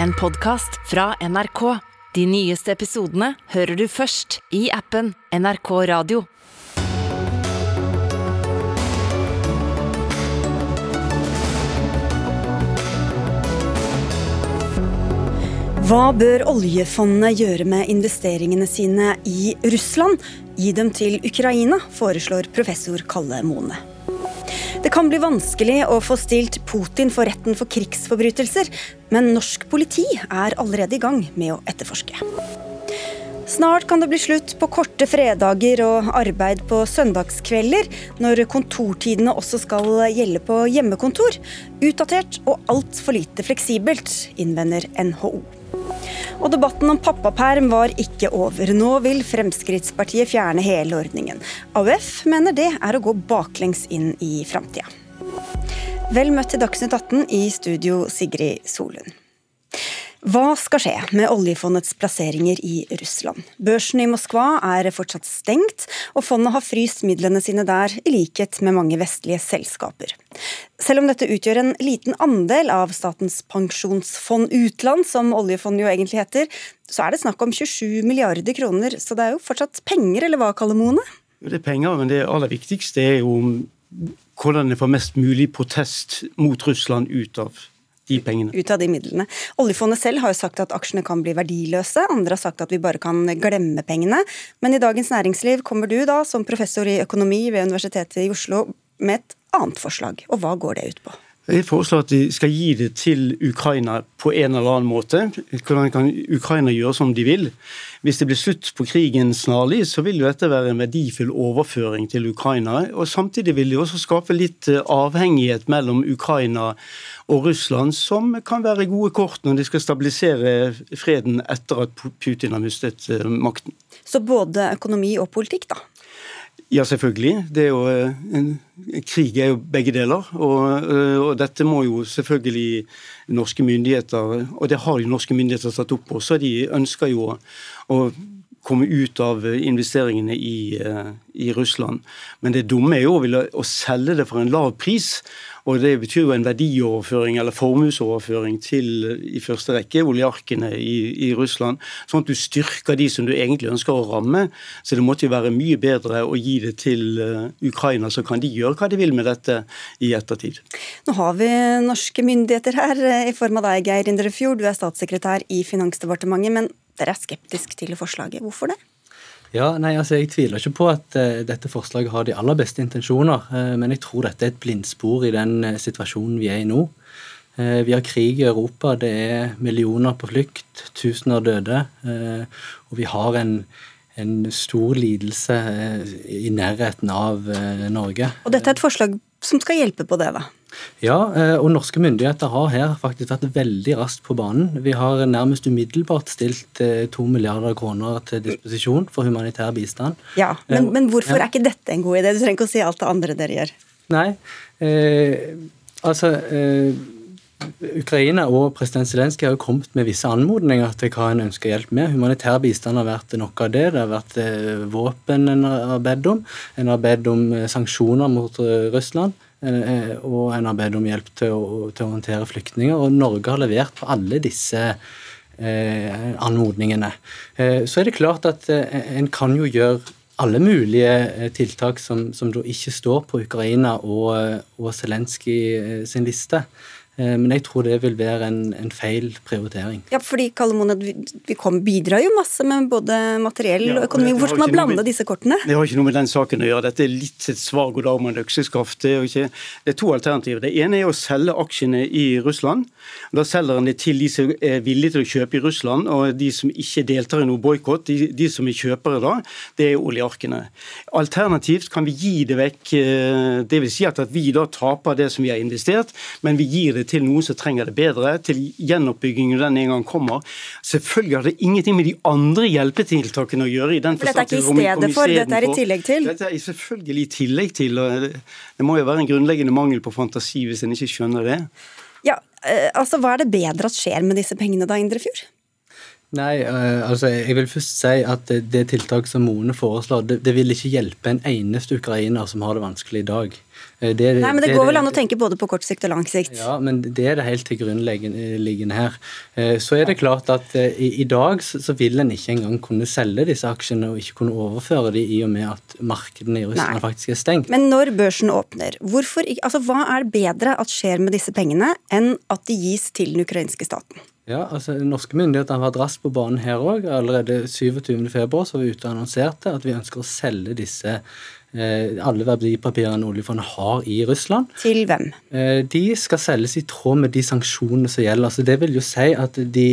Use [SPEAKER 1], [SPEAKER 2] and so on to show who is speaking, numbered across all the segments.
[SPEAKER 1] en podkast fra NRK. De nyeste episodene hører du først i appen NRK Radio.
[SPEAKER 2] Hva bør oljefondet gjøre med investeringene sine i Russland? Gi dem til Ukraina, foreslår professor Kalle Mone. Det kan bli vanskelig å få stilt Putin for retten for krigsforbrytelser, men norsk politi er allerede i gang med å etterforske. Snart kan det bli slutt på korte fredager og arbeid på søndagskvelder, når kontortidene også skal gjelde på hjemmekontor. Utdatert og altfor lite fleksibelt, innvender NHO. Og debatten om pappaperm var ikke over. Nå vil Fremskrittspartiet fjerne hele ordningen. AUF mener det er å gå baklengs inn i framtida. Vel møtt til Dagsnytt 18 i studio Sigrid Solund. Hva skal skje med oljefondets plasseringer i Russland? Børsen i Moskva er fortsatt stengt, og fondet har fryst midlene sine der, i likhet med mange vestlige selskaper. Selv om dette utgjør en liten andel av Statens pensjonsfond utland, som oljefondet jo egentlig heter, så er det snakk om 27 milliarder kroner, så det er jo fortsatt penger, eller hva, Kalle Mone?
[SPEAKER 3] Det er penger, men det aller viktigste er jo hvordan det får mest mulig protest mot Russland ut av de pengene.
[SPEAKER 2] Ut av de midlene. Oljefondet selv har jo sagt at aksjene kan bli verdiløse, andre har sagt at vi bare kan glemme pengene. Men i Dagens Næringsliv kommer du da, som professor i økonomi ved Universitetet i Oslo, med et annet forslag. Og hva går det ut på?
[SPEAKER 3] Jeg foreslår at de skal gi det til Ukraina på en eller annen måte. Hvordan kan Ukraina gjøre som de vil? Hvis det blir slutt på krigen snarlig, så vil jo dette være en verdifull overføring til Ukraina. og Samtidig vil det også skape litt eh, avhengighet mellom Ukraina og Russland, som kan være gode kort når de skal stabilisere freden etter at Putin har mistet eh, makten.
[SPEAKER 2] Så både økonomi og politikk, da?
[SPEAKER 3] Ja, selvfølgelig. Det er jo eh, en, krig er jo begge deler. Og, eh, og, dette må jo selvfølgelig norske myndigheter Og det har jo norske myndigheter tatt opp også. De ønsker jo å komme ut av investeringene i, eh, i Russland. Men det dumme er jo å, selge det for en lav pris. Og Det betyr jo en verdioverføring eller formuesoverføring til i første rekke oljearkene i, i, Russland. Sånn at du styrker de som du egentlig ønsker å ramme. Så det måtte jo være mye bedre å gi det til Ukraina, så kan de gjøre hva de vil med dette i ettertid.
[SPEAKER 2] Nå har vi norske myndigheter her eh, i form av deg, Geir Indrefjord. Du er statssekretær i Finansdepartementet, men dere er skeptisk til forslaget. Hvorfor det?
[SPEAKER 4] Ja, nei, altså Jeg tviler ikke på at uh, dette forslaget har de aller beste intensjoner, uh, men jeg tror dette er et blindspor i den uh, situasjonen vi er i nå. Vi har krig i Europa, det er millioner på flukt, tusener døde. Og vi har en, en stor lidelse i nærheten av Norge.
[SPEAKER 2] Og dette er et forslag som skal hjelpe på det, da?
[SPEAKER 4] Ja, eh, og norske myndigheter har her faktisk vært veldig raskt på banen. Vi har nærmest umiddelbart stilt eh, to milliarder kroner til disposisjon for humanitær bistand.
[SPEAKER 2] Ja, Men, men hvorfor ja. er ikke dette en god idé? Du trenger ikke å si alt det andre dere gjør.
[SPEAKER 4] Nei, eh, altså eh, Ukraina og president Zelenskyj har jo kommet med visse anmodninger til hva en ønsker hjelp med. Humanitær bistand har vært noe av det. Det har vært våpen en har bedt om. En har bedt om sanksjoner mot Russland. Eh, og en arbeider om hjelp til å, til å håndtere flyktninger. Og Norge har levert på alle disse eh, anmodningene. Eh, så er det klart at eh, en kan jo gjøre alle mulige eh, tiltak som, som da ikke står på Ukraina og, og Zelenskyj sin liste. Eh, men jeg tror det vil være en, en feil prioritering.
[SPEAKER 2] Ja, fordi Kalle vi, vi kom, bidrar jo masse med både materiell ja, og økonomi. Hvorfor skal man blande med, disse kortene?
[SPEAKER 3] Det har ikke noe med den saken å gjøre. Dette er litt et svar god dag med en økseskaft. Det er, ikke, det er to alternativer. Det ene er å selge aksjene i Russland. Da selger en det til de som er villige til å kjøpe i Russland, og de som ikke deltar i noe boikott. De, de, som er kjøpere da, det er oljearkene. Alternativt kan vi gi det vekk. Eh, det vil si at, at vi da taper det som vi har investert, men vi gir det det til noen som trenger det bedre, til gjenoppbyggingen den en gang kommer. Selvfølgelig har det ingenting med de andre hjelpetiltakene å gjøre. i den
[SPEAKER 2] for Dette er ikke i stedet for, dette er i tillegg til?
[SPEAKER 3] Dette er selvfølgelig i tillegg til. og Det må jo være en grunnleggende mangel på fantasi hvis en ikke skjønner det.
[SPEAKER 2] Ja, eh, altså Hva er det bedre at skjer med disse pengene da, Indrefjord?
[SPEAKER 4] Nei, uh, altså jeg vil først si at det, det tiltak som Mone foreslår, det, det, vil ikke hjelpe en eneste ukrainer som har det vanskelig i dag.
[SPEAKER 2] Uh, det, Nei, men Det, går vel an å tenke både på kort sikt og lang sikt?
[SPEAKER 4] Ja, men det er det helt til grunnleggende her. Uh, så er det klart at i, i, dag så, så, vil en ikke engang kunne selge disse aksjene og ikke kunne overføre dem i og med at markedene i Russland Nei. faktisk er stengt.
[SPEAKER 2] Men når børsen åpner, hvorfor, altså, hva er bedre at skjer med disse pengene enn at de gis til den ukrainske staten?
[SPEAKER 4] Ja, altså Norske myndigheter har vært raskt på banen her òg. Allerede 27.2 var vi ute og annonserte at vi ønsker å selge disse eh, alle verdipapirene oljefondet har i Russland.
[SPEAKER 2] Til hvem?
[SPEAKER 4] Eh, de skal selges i tråd med de sanksjonene som gjelder. Så det vil jo si at de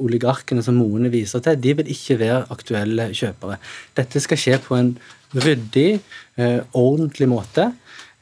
[SPEAKER 4] oligarkene som Moene viser til, de vil ikke være aktuelle kjøpere. Dette skal skje på en ryddig, eh, ordentlig måte.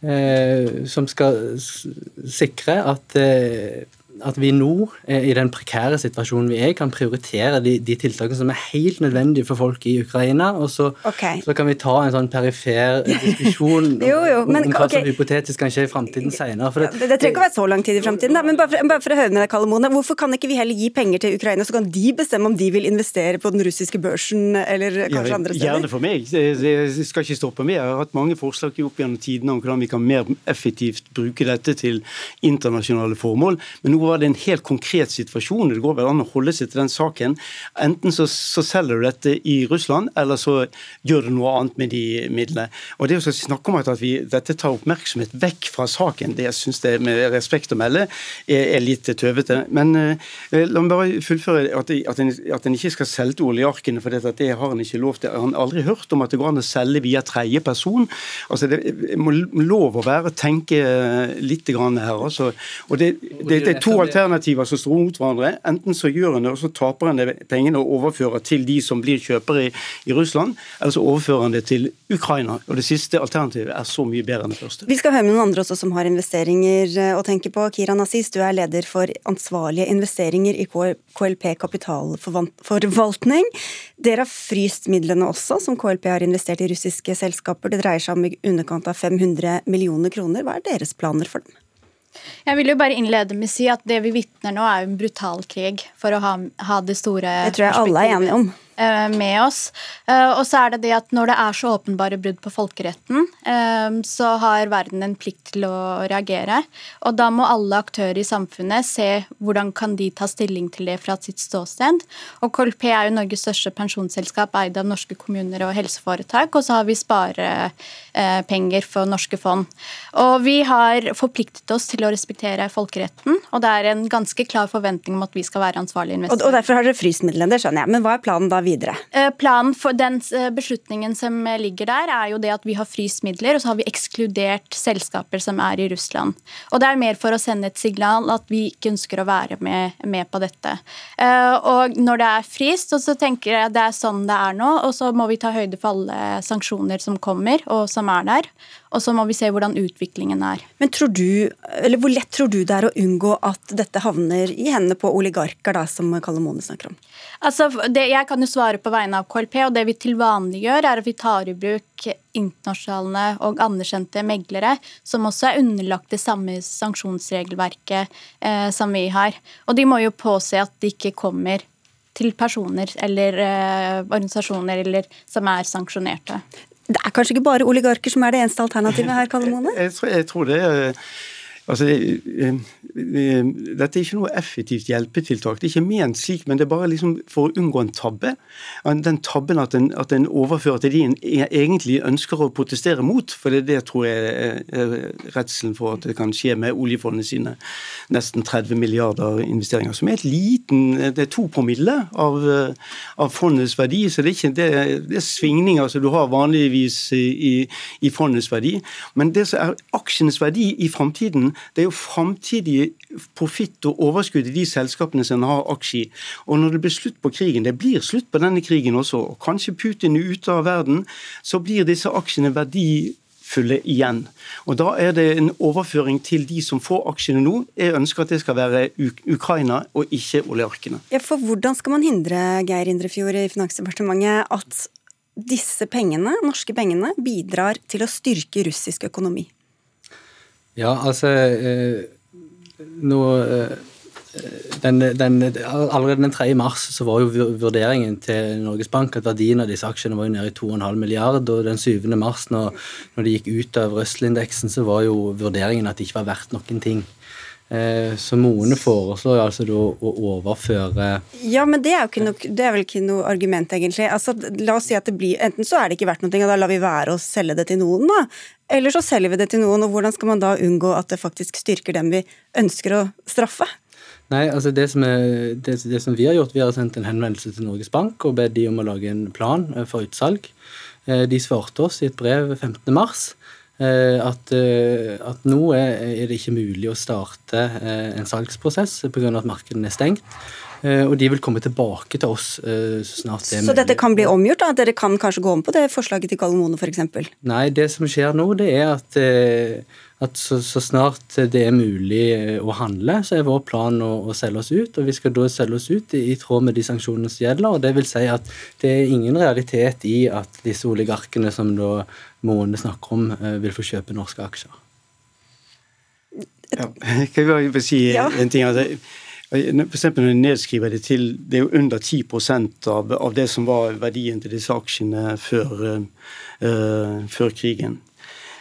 [SPEAKER 4] Eh, som skal sikre at eh, at vi nå, eh, i den prekære situasjonen vi er, kan prioritere de, de tiltakene som er helt nødvendige for folk i Ukraina. Og så, okay. så kan vi ta en sånn perifer diskusjon jo, jo, men, om hva okay. som hypotetisk kan skje i framtiden senere.
[SPEAKER 2] Det, det, det, trenger ikke å være så lang tid i framtiden, men bare for, bare for, å høre med deg, Kalle Mone, hvorfor kan ikke vi heller gi penger til Ukraina, så kan de bestemme om de vil investere på den russiske børsen eller kanskje ja, andre steder?
[SPEAKER 3] Gjerne for meg. Det, skal ikke stoppe meg. Jeg har hatt mange forslag opp gjennom tidene om hvordan vi kan mer effektivt bruke dette til internasjonale formål. men nå var det en helt konkret situasjon. Det går vel an å holde seg til den saken. Enten så, så selger du dette i Russland, eller så gjør du noe annet med de midlene. Og det å snakke om at vi, dette tar oppmerksomhet vekk fra saken, det syns jeg med respekt å melde er, er litt tøvete. Men eh, la meg bare fullføre at, at, en, at en ikke skal selge oljearkene, for det, det har en ikke lov til. Han har aldri hørt om at det går an å selge via tredje person. Altså, Det må lov å være tenke litt grann her. Altså. Og det, det, det er to alternativer som står mot hverandre. Enten så gjør en det, og så taper en pengene og overfører til de som blir kjøpere i, i Russland, eller så overfører en det til Ukraina. Og Det siste alternativet er så mye bedre enn det første.
[SPEAKER 2] Vi skal høre med noen andre også som har investeringer eh, å tenke på. Kira Nazis, du er leder for ansvarlige investeringer i KLP kapitalforvaltning. Dere har fryst midlene også, som KLP har investert i russiske selskaper. Det dreier seg om i underkant av 500 millioner kroner. Hva er deres planer for dem?
[SPEAKER 5] Jeg vil jo bare innlede med å si at det vi vitner nå, er en brutal krig for å ha, ha det store
[SPEAKER 2] Det tror jeg alle er enige om.
[SPEAKER 5] Eh, med oss. Eh, og så er det det at når det er så åpenbare brudd på folkeretten, eh, så har verden en plikt til å reagere. Og da må alle aktører i samfunnet se hvordan kan de ta stilling til det fra sitt ståsted. Og KLP er jo Norges største pensjonsselskap eid av norske kommuner og helseforetak. Og så har vi sparepenger for norske fond. Og vi har forpliktet oss til å respektere folkeretten, og det er en ganske klar forventning om at vi skal være ansvarlige investorer.
[SPEAKER 2] Og derfor har dere fryst midlene, skjønner jeg. Men hva er planen da videre?
[SPEAKER 5] Eh, planen for den eh, beslutningen som ligger der, er jo det at vi har fryst midler, og så har vi ekskludert selskaper som er i Russland. Og det er mer for å sende et signal at vi ikke ønsker å være med, med på dette. Eh, og når det er fryst, så tenker jeg at det er sånn det er nå, og så må vi ta høyde for alle sanksjoner som kommer, og som er der. Og så må vi se hvordan utviklingen er.
[SPEAKER 2] Men tror du, eller Hvor lett tror du det er å unngå at dette havner i hendene på oligarker, da, som Kalle Mone snakker om?
[SPEAKER 5] Altså, det, jeg kan jo svare på vegne av KLP, og det vi til vanlig gjør, er at vi tar i bruk internasjonale og anerkjente meglere, som også er underlagt det samme sanksjonsregelverket eh, som vi har. Og de må jo påse at de ikke kommer til personer eller eh, organisasjoner eller, som er sanksjonerte.
[SPEAKER 2] Det er kanskje ikke bare oligarker som er det eneste alternativet her, Kalle Mone?
[SPEAKER 3] Jeg, jeg, tror det er Altså, dette er ikke noe effektivt hjelpetiltak. Det er ikke ment slik, men det er bare liksom for å unngå en tabbe. Den tabben at en, at en overfører til de en egentlig ønsker å protestere mot. For det, det tror jeg er redselen for at det kan skje med oljefondet sine nesten 30 milliarder investeringer. Som er et liten Det er to promille av, av fondets verdi. Så det er ikke det, det er svingninger som du har vanligvis i, i fondets verdi. Men det som er aksjenes verdi i framtiden, det er jo framtidig profitt og overskudd i de selskapene som har aksjer i. Og når det blir slutt på krigen, det blir slutt på denne krigen også, og kanskje Putin er ute av verden, så blir disse aksjene verdifulle igjen. Og Da er det en overføring til de som får aksjene nå. Jeg ønsker at det skal være Ukraina og ikke oljearkene.
[SPEAKER 2] Ja, for Hvordan skal man hindre Geir Indrefjord i Finansdepartementet at disse pengene, norske pengene bidrar til å styrke russisk økonomi?
[SPEAKER 4] Ja, altså eh, Nå eh, den, den, allerede den 3. mars så var jo vurderingen til Norges Bank at verdien av disse aksjene var jo nede i 2,5 milliard, og den 7. mars, når, når de gikk ut av Russell-indeksen, så var jo vurderingen at det ikke var verdt noen ting. Eh, så Moene foreslår altså å overføre
[SPEAKER 2] Ja, men det er, noe, det er, vel ikke noe argument, egentlig. Altså, la oss si at det blir, Enten så er det ikke verdt noe, og da lar vi være å selge det til noen, da. Eller så selger vi det til noen, og hvordan skal man da unngå at det faktisk styrker dem vi ønsker å straffe?
[SPEAKER 4] Nei, altså det som, er, det, det som, vi har gjort, vi har sendt en henvendelse til Norges Bank og bedt de om å lage en plan eh, for utsalg. Eh, de svarte oss i et brev 15.3 Eh, at, eh, at, nå er det ikke mulig å starte eh, en salgsprosess pga. at markedene er stengt. Og de vil komme tilbake til oss så snart det er
[SPEAKER 2] mulig. Så dette kan bli omgjort? da? Dere kan kanskje gå om på det forslaget til Gallimone f.eks.?
[SPEAKER 4] Nei, det som skjer nå, det er at, at så, så, snart det er mulig å handle, så er vår plan å, å, selge oss ut. Og vi skal da selge oss ut i, i tråd med de sanksjonene som gjelder. og Det vil si at det er ingen realitet i at disse oligarkene som da Måne snakker om, eh, vil få kjøpe norske aksjer.
[SPEAKER 3] Ja, jeg bare si ja. en ting. Altså, for eksempel når jeg nedskriver det til Det er jo under 10% av, av det som var verdien til disse aksjene før, uh, før krigen.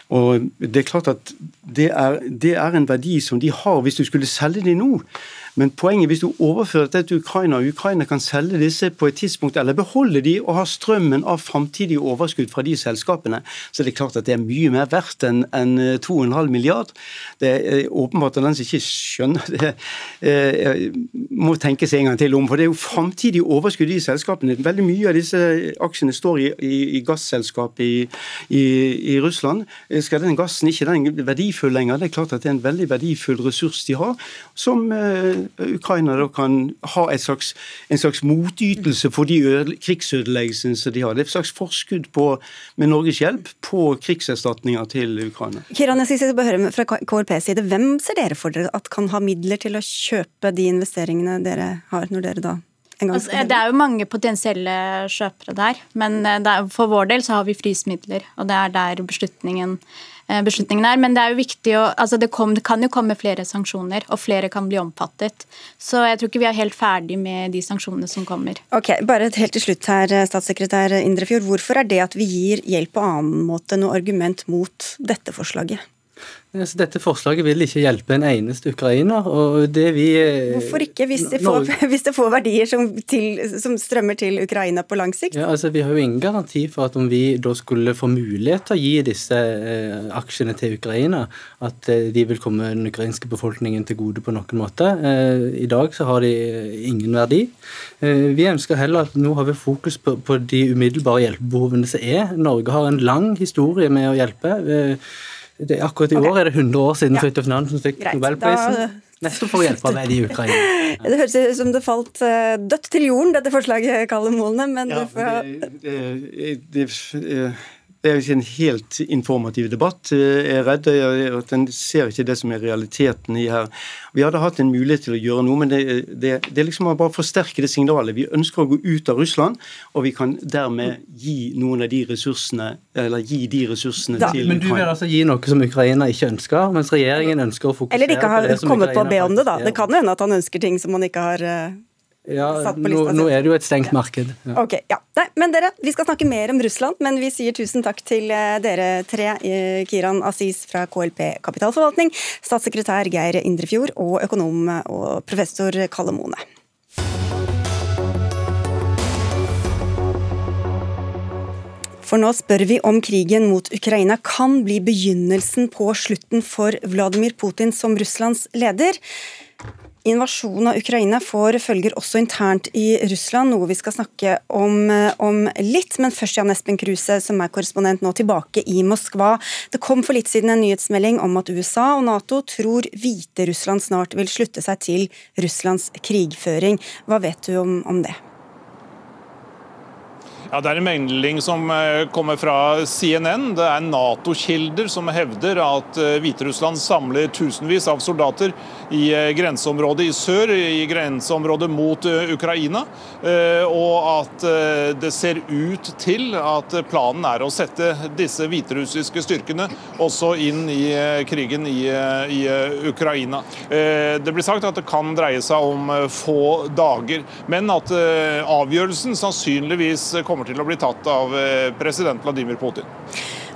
[SPEAKER 3] Og det er klart at det er, det er, en verdi som de har hvis du skulle selge de nå. Men poenget hvis du overfører dette til Ukraina, og Ukraina kan selge disse på et tidspunkt, eller beholde de og ha strømmen av framtidige overskudd fra de selskapene, så det er klart at det er mye mer verdt enn en 2,5 eh, milliard. Det er åpenbart at den som ikke skjønner det, eh, må tenke seg en gang til om. For det er jo framtidige overskudd i selskapene. Veldig mye av disse aksjene står i, i, i gasselskap i, i, Russland. Skal den gassen ikke den verdifull lenger? Det er klart at det er en veldig verdifull ressurs de har, som eh, Ukraina da kan ha slags, en slags motytelse for de krigsødeleggelsene som de har. Det er et slags forskudd på, med Norges hjelp på krigserstatninger til Ukraina.
[SPEAKER 2] Kiran, jeg skal høre fra KrPs side. Hvem ser dere for dere at kan ha midler til å kjøpe de investeringene dere har, når dere da
[SPEAKER 5] Altså, det er jo mange potensielle kjøpere der, men eh, er, for vår del så har vi frysmidler, og det er der beslutningen beslutningen er. Men det er jo viktig å, altså det, kom, det, kan jo komme flere sanksjoner, og flere kan bli omfattet. Så jeg tror ikke vi er helt ferdig med de sanksjonene som kommer.
[SPEAKER 2] Ok, Bare helt til slutt her, statssekretær Indrefjord. Hvorfor er det at vi gir hjelp på annen måte noe argument mot dette forslaget?
[SPEAKER 4] Dette forslaget vil ikke hjelpe en eneste ukrainer. og det vi...
[SPEAKER 2] Eh, Hvorfor ikke, hvis det får, hvis det får verdier som, til, som, strømmer til Ukraina på lang sikt?
[SPEAKER 4] Ja, altså Vi har jo ingen garanti for at om vi da skulle få mulighet til å gi disse eh, aksjene til Ukraina, at eh, de vil komme den ukrainske befolkningen til gode på noen måte. Eh, I dag så har de ingen verdi. Eh, vi ønsker heller at nå har vi fokus på, på de umiddelbare hjelpebehovene som er. Norge har en lang historie med å hjelpe. Eh, det, akkurat i okay. år er det 100 år siden ja. Fridtjof Nansen fikk Greit, Nobelprisen. Da... Nettopp for å hjelpe med i Ukraina.
[SPEAKER 2] Ja. Det høres ut som det falt uh, dødt til jorden, dette forslaget, Kalle Molne. Men ja, får... det,
[SPEAKER 3] det, det, det er ikke en helt informativ debatt. Jeg er redd at en ser ikke det som er realiteten i her. Vi hadde hatt en mulighet til å gjøre noe, men det, det, det er liksom å bare forsterke det signalet. Vi ønsker å gå ut av Russland, og vi kan dermed gi noen av de ressursene eller gi de ressursene da, til
[SPEAKER 4] Men du vil altså gi noe som Ukraina ikke ønsker, mens regjeringen ønsker å fokusere på det som Ukraina
[SPEAKER 2] Eller ikke har kommet på å be om det, da. Det kan jo hende at han ønsker ting som han ikke har eh,
[SPEAKER 4] ja, nå, nå, er det jo et stengt marked.
[SPEAKER 2] Ja. Ok, ja. Nei, men dere, Vi skal snakke mer om Russland, men vi sier tusen takk til eh, dere tre. Eh, Kiran Aziz fra KLP kapitalforvaltning, statssekretær Geir Indrefjord og økonom og professor Kalle Mone. For nå spør vi om krigen mot Ukraina kan bli begynnelsen på slutten for Vladimir Putin som Russlands leder. Invasjonen av Ukraina får følger også internt i Russland, noe vi skal snakke om, eh, om litt. Men først Jan Espen Kruse, som er korrespondent nå tilbake i Moskva. Det kom for litt siden en nyhetsmelding om at USA og Nato tror Hviterussland snart vil slutte seg til Russlands krigføring. Hva vet du om, om det?
[SPEAKER 6] Ja, Det er en melding som eh, kommer fra CNN. Det er Nato-kilder som hevder at eh, Hviterussland samler tusenvis av soldater i eh, grenseområdet i sør, i grenseområdet mot Ukraina. Og at det ser ut til at planen er å sette disse hviterussiske styrkene også inn i krigen i, i Ukraina. Det blir sagt at det kan dreie seg om få dager, men at avgjørelsen sannsynligvis kommer kommer til å bli tatt av eh, president Vladimir Putin.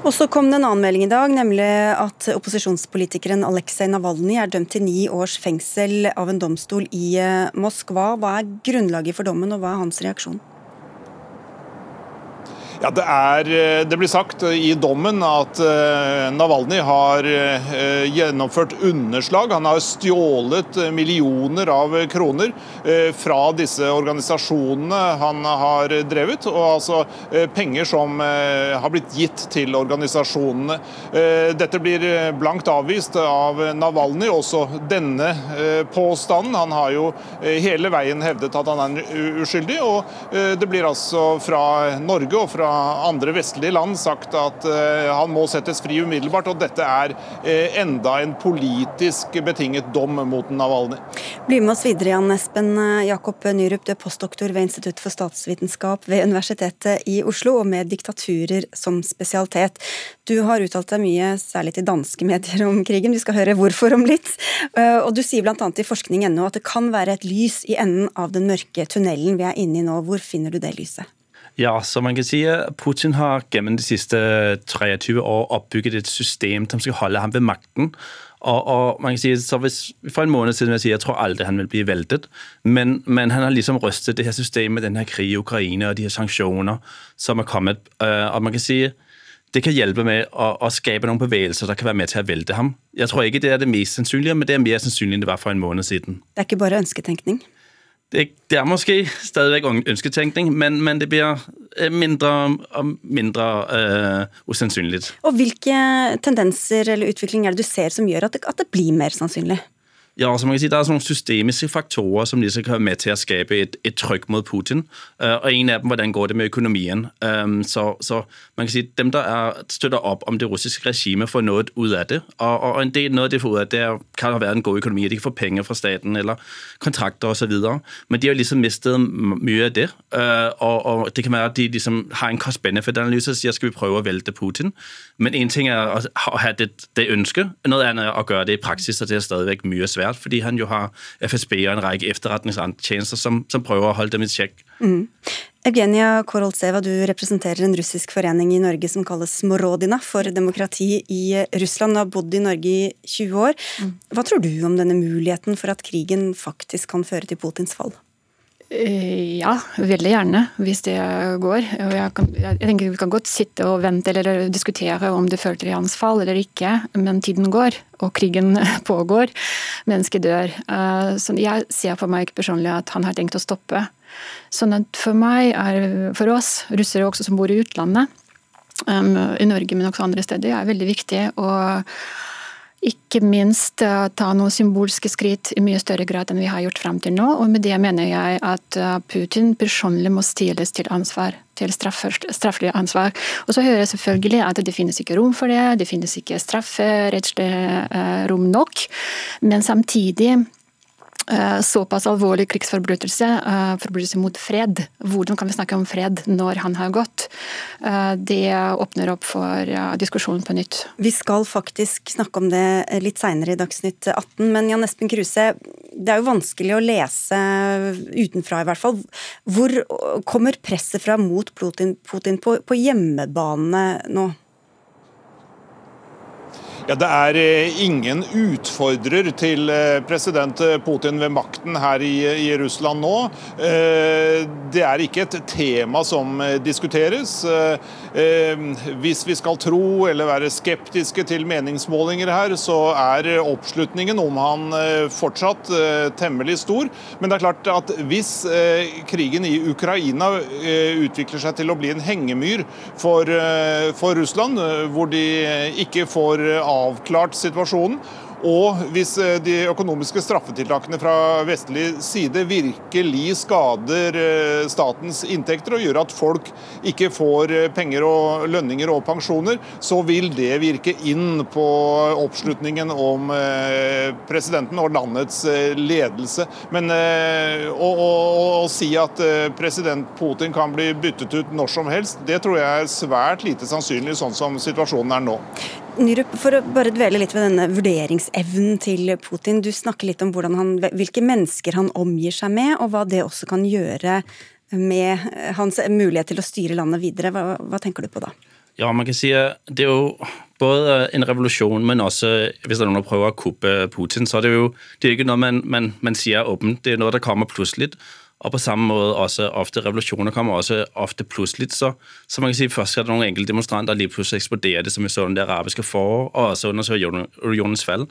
[SPEAKER 2] Og så kom det en annen melding i dag, nemlig at opposisjonspolitikeren Aleksej Navalnyj er dømt til ni års fengsel av en domstol i eh, Moskva. Hva er grunnlaget for dommen, og hva er hans reaksjon?
[SPEAKER 6] Ja, det, er, eh, det, blir sagt i dommen at uh, Navalny har uh, gjennomført underslag. Han har stjålet millioner av kroner fra disse organisasjonene han har drevet. Og altså penger som har blitt gitt til organisasjonene. dette blir blankt avvist av Navalny, også denne påstanden. Han har jo hele veien hevdet at han er uskyldig. Og det blir altså fra Norge og fra andre vestlige land sagt at eh, han må settes fri umiddelbart. Og dette er eh, enda en politisk betinget dom mot Navalny.
[SPEAKER 2] Bli med oss videre, Jan Espen eh, Jakob Nyrup, du er postdoktor ved Institutt for statsvitenskap ved Universitetet i Oslo, og med diktaturer som spesialitet. Du har uttalt deg mye, særlig til danske medier, om krigen. Vi skal høre hvorfor om litt. Og du sier bl.a. i forskning.no at det kan være et lys i enden av den mørke tunnelen vi er inne i nå. Hvor finner du det lyset?
[SPEAKER 7] Ja, så man kan si at Putin har gjennom de siste 23 år oppbygget et system som skal holde ham ved makten. Og, og, man kan si, så hvis, For en måned siden vil jeg si, jeg tror aldri han vil bli veltet, men, men han har liksom rystet det her systemet, den her krig i Ukraina og de her sanksjoner som er kommet. Øh, og man kan si, Det kan hjelpe med å, å skape noen bevegelser der kan være med til å velte ham. Jeg tror ikke det er det mest sannsynlige, men det er mer sannsynlig enn det var for en måned siden.
[SPEAKER 2] Det er ikke bare ønsketenkning?
[SPEAKER 7] Det, det er måske stadigvæk ønsketænkning, men, men det bliver øh, mindre og mindre øh, usandsynligt.
[SPEAKER 2] Og hvilke tendenser eller utvikling er det du ser som gjør at det, at det blir mer sannsynlig?
[SPEAKER 7] Ja, altså man kan sige, Der er sådan nogle systemiske faktorer som ligesom kan være med til at skabe et, et tryk mot Putin. Uh, og En av dem hvordan går det med økonomien. Um, så, så man kan sige, Dem der er, støtter opp om det russiske regime, får noe ut av det. Og, og en del noget af det får ud af det er, kan være en god økonomi. De kan få penger fra staten eller kontrakter osv. Men de har liksom mistet mye av det. Uh, og, og, Det kan være at de liksom har en cost-benefit-analyse og sier skal vi prøve å velte Putin. Men en ting er å ha det, det ønsket, noe annet er å gjøre det i praksis. og det er stadigvæk mye svært svært, fordi han jo har FSB og en rekke etterretningstjenester som, som prøver å holde dem i sjekk. Mm.
[SPEAKER 2] Evgenia Koroltseva, du representerer en russisk forening i Norge som kalles Smorodina for demokrati i Russland. Du har bodd i Norge i 20 år. Mm. Hva tror du om denne muligheten for at krigen faktisk kan føre til Putins fall?
[SPEAKER 8] Eh, ja, veldig gjerne, hvis det går. Jeg, kan, jeg, tenker Vi kan godt sitte og vente eller diskutere om det fører til hans fall eller ikke, men tiden går, og krigen pågår. Mennesker dør. Eh, så jeg ser for meg ikke personlig at han har tenkt å stoppe. Sånn at for meg, er, for oss russere også som bor i utlandet, i Norge, men også andre steder, er veldig viktig å ikke minst uh, ta noen symbolske skritt i mye større grad enn vi har gjort frem til nå. Og med det mener jeg at uh, Putin personlig må stilles til ansvar. Til straffelig ansvar. Og så hører jeg selvfølgelig at det finnes ikke rom for det. Det finnes ikke strafferettslig uh, rom nok. Men samtidig Eh, såpass alvorlig krigsforbrytelse, eh, forbrytelse mot fred. Hvordan kan vi snakke om fred når han har gått? Eh, det åpner opp for diskusjonen på nytt.
[SPEAKER 2] Vi skal faktisk snakke om det litt seinere i Dagsnytt 18, men Jan Espen Kruse, det er jo vanskelig å lese utenfra i hvert fall. Hvor kommer presset fra mot Putin på, på hjemmebane nå?
[SPEAKER 6] Ja, Det er eh, ingen utfordrer til eh, president Putin ved makten her i, Russland nå. Eh, det er ikke et tema som diskuteres. Hvis vi skal tro eller være skeptiske til meningsmålinger her, så er oppslutningen om han fortsatt temmelig stor. Men det er klart at hvis krigen i Ukraina utvikler seg til å bli en hengemyr for, for Russland, hvor de ikke får avklart situasjonen. Og hvis eh, de økonomiske straffetiltakene fra vestlig side virkelig skader eh, statens inntekter og gjør at folk ikke får eh, penger og lønninger og pensjoner, så vil det virke inn på oppslutningen om presidenten og landets ledelse. Men å, å, å si at president Putin kan bli byttet ut når som helst, det tror jeg er svært lite sannsynlig sånn som situasjonen er nå.
[SPEAKER 2] Nyrup, for å bare dvele litt ved denne vurderingsevnen til Putin. Du snakker litt om han, hvilke mennesker han omgir seg med, og hva det også kan gjøre med hans mulighet til å styre landet videre. Hva, hva tenker du på da?
[SPEAKER 7] Ja, man kan si at Det er jo både en revolusjon, men også hvis det er noen prøver å kuppe Putin, så er det jo det er ikke noe man, man, man sier åpent. Det er noe som kommer plutselig. Og på samme måte også ofte revolusjoner kommer også ofte plutselig. Så, så man kan si først at noen enkelte demonstranter lige plutselig det, som vi så det arabiske forår, og også under unionens fall,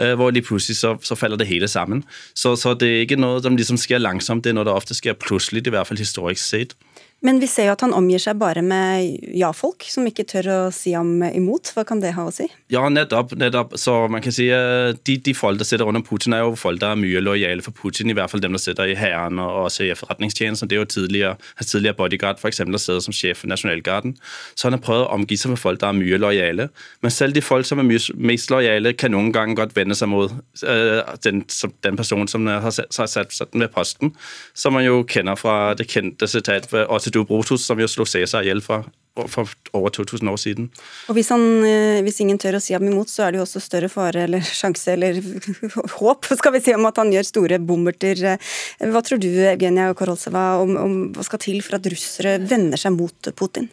[SPEAKER 7] øh, hvor lige plutselig så, så, faller det hele sammen. Så, så det er ikke noe som liksom sker langsomt, det er noe som ofte sker plutselig, i hvert fall historisk sett.
[SPEAKER 2] Men vi ser jo at han omgir seg bare med ja-folk, som ikke tør å si ham imot. Hva kan det ha å si?
[SPEAKER 7] Ja, nettopp. nettopp. Så man kan si at de, de folk der sitter rundt Putin, er jo folk der er mye lojale for Putin. I hvert fall dem der sitter i hæren og også i etterretningstjenesten. Det er jo tidligere, tidligere bodyguard, f.eks. der sitter som sjef for Nasjonalgarden. Så han har prøvd å omgi seg med folk der er mye lojale. Men selv de folk som er mest lojale, kan noen ganger godt vende seg mot øh, den, den, personen som har satt den ved posten, som man jo kjenner fra det kjente sitatet til Brutus, som jo slo Cæsar i hjel for, for over 2000 år siden.
[SPEAKER 2] Og hvis, han, eh, hvis, ingen tør å si ham imot, så er det jo også større fare eller sjanse eller håp skal vi si, om at han gjør store bommerter. Hva tror du Evgenia Korolseva, om, om hva skal til for at russere vender seg mot Putin?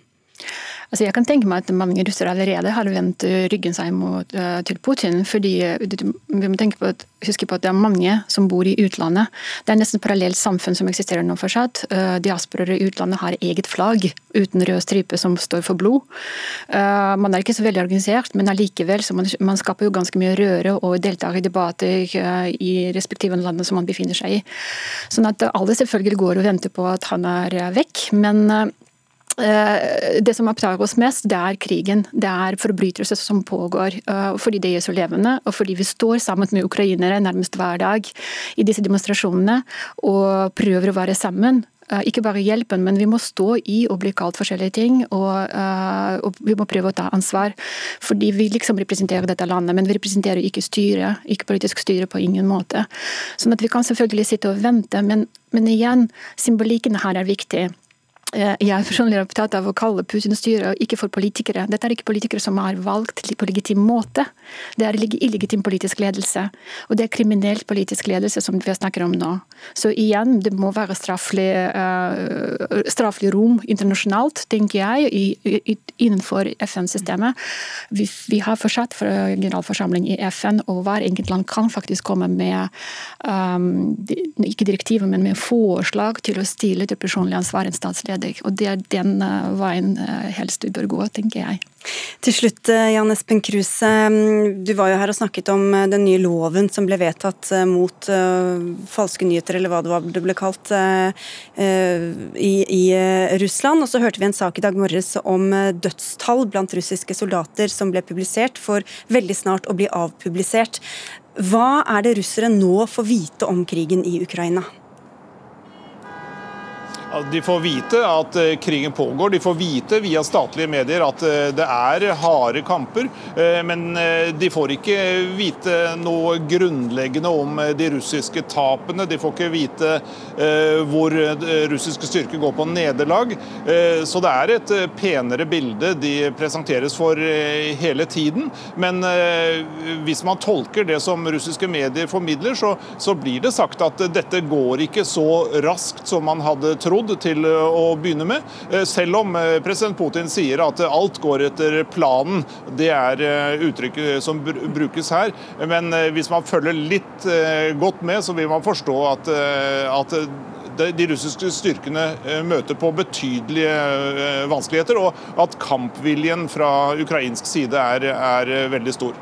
[SPEAKER 8] Altså jeg kan tenke meg at mange russere allerede har vendt ryggen seg mot, uh, til Putin. fordi uh, Vi må tenke på at, huske på at det er mange som bor i utlandet. Det er nesten parallelt samfunn som eksisterer nå fortsatt. Uh, Diasporer i utlandet har eget flagg uten rød stripe som står for blod. Man er ikke så veldig organisert, men allikevel så man, man skaper jo ganske mye røre og deltar i debatter i respektive land som man befinner seg i. Sånn at alle selvfølgelig går og venter på at han er vekk. men Eh, det som opptar oss mest, det er krigen. Det er forbrytelser som pågår. Eh, fordi det gjør så levende, og fordi vi står sammen med ukrainere nærmest hver dag i disse demonstrasjonene og prøver å være sammen. Eh, ikke bare hjelpen, men vi må stå i og bli kalt forskjellige ting. Og, og, vi må prøve å ta ansvar. Fordi vi liksom representerer dette landet, men vi representerer ikke styret. Ikke politisk styre på ingen måte. Sånn at vi kan selvfølgelig sitte og vente, men, men igjen, symbolikken her er viktig. Eh, jeg er personlig opptatt av å kalle Putins styre ikke for politikere. Dette er ikke politikere som er valgt på legitim måte. Det er illegitim politisk ledelse. Og det er kriminell politisk ledelse som vi snakker om nå. Så igjen, det må være straffelig, uh, straffelig rom internasjonalt, tenker jeg, i, i, innenfor FN-systemet. Vi, vi, har fortsatt for generalforsamling i FN, og hver enkelt land kan faktisk komme med um, ikke direktiver, men med forslag til å stille til personlig ansvar en statsleder ledig. Og det er den eh, veien eh, helst vi bør gå, tenker jeg.
[SPEAKER 2] Til slutt, eh, Jan Espen Kruse. Mm, du var jo her og snakket om den nye loven som ble vedtatt mot falske nyheter, eller hva det, var, det ble kalt, i, i Russland. Og så hørte vi en sak i dag morges om dødstall blant russiske soldater som ble publisert, for veldig snart å bli avpublisert. Hva er det russere nå får vite om krigen i Ukraina?
[SPEAKER 6] De får vite at eh, krigen pågår, de får vite via statlige medier at eh, det er harde kamper. Eh, men de får ikke vite noe grunnleggende om de russiske tapene. De får ikke vite hvor russiske styrker går på nederlag. Så det er et penere bilde de presenteres for hele tiden. Men hvis man tolker det som russiske medier formidler, så, så blir det sagt at dette går ikke så raskt som man hadde trodd trodd til å begynne med. Eh, selv om eh, president Putin sier at alt går etter planen. Det er eh, uttrykket som brukes her. Men hvis man følger litt godt med, så vil man forstå at, at de russiske styrkene møter på betydelige vanskeligheter, og at kampviljen fra ukrainsk side er, er veldig stor.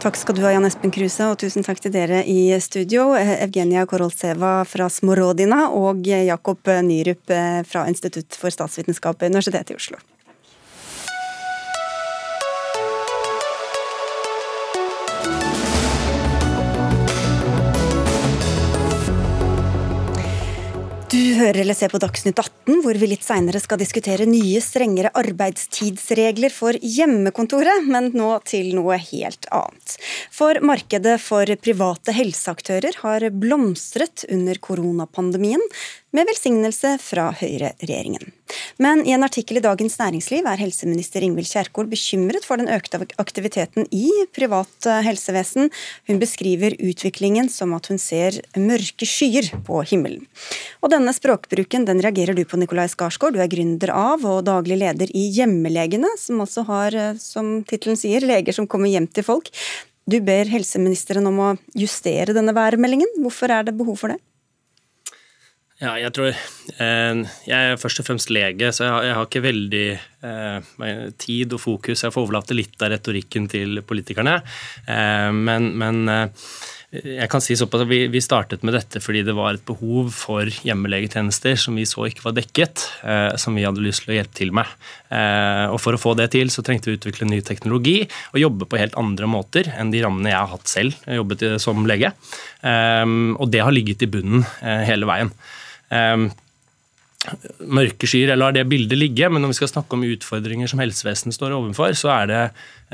[SPEAKER 2] Takk skal du ha, Jan Espen Kruse, og tusen takk til dere i studio. Evgenia Korolseva fra Smorodina og Jakob Nyrup eh, fra Institutt for statsvitenskap ved Universitetet i Oslo. Hører eller ser på Dagsnytt 18, hvor vi litt seinere skal diskutere nye, strengere arbeidstidsregler for hjemmekontoret, men nå til noe helt annet. For markedet for private helseaktører har blomstret under koronapandemien, med velsignelse fra høyreregjeringen. Men i en artikkel i Dagens Næringsliv er helseminister Ingvild Kjerkol bekymret for den økte aktiviteten i privat helsevesen. Hun beskriver utviklingen som at hun ser mørke skyer på himmelen. Og denne språkbruken den reagerer du på, Nikolai Skarsgård. Du er gründer av og daglig leder i Hjemmelegene, som også har, eh, som tittelen sier, leger som kommer hjem til folk. Du ber helseministeren om å justere denne værmeldingen. Hvorfor er det behov for det?
[SPEAKER 9] Ja, jeg tror eh, Jeg er først og fremst lege, så jeg har, jeg har ikke veldig eh, tid og fokus. Jeg får overlate litt av retorikken til politikerne. Eh, men, men eh, jeg kan si såpass at vi, vi, startet med dette fordi det var et behov for hjemmelegetjenester som vi så ikke var dekket, eh, som vi hadde lyst til å hjelpe til med. Eh, og For å få det til så trengte vi å utvikle ny teknologi og jobbe på helt andre måter enn de rammene jeg har hatt selv. Jeg jobbet som lege. og det har ligget i bunnen hele veien. Um, mørke skyer, eller lar det bildet ligge, men når vi skal snakke om utfordringer som helsevesenet står overfor, så er det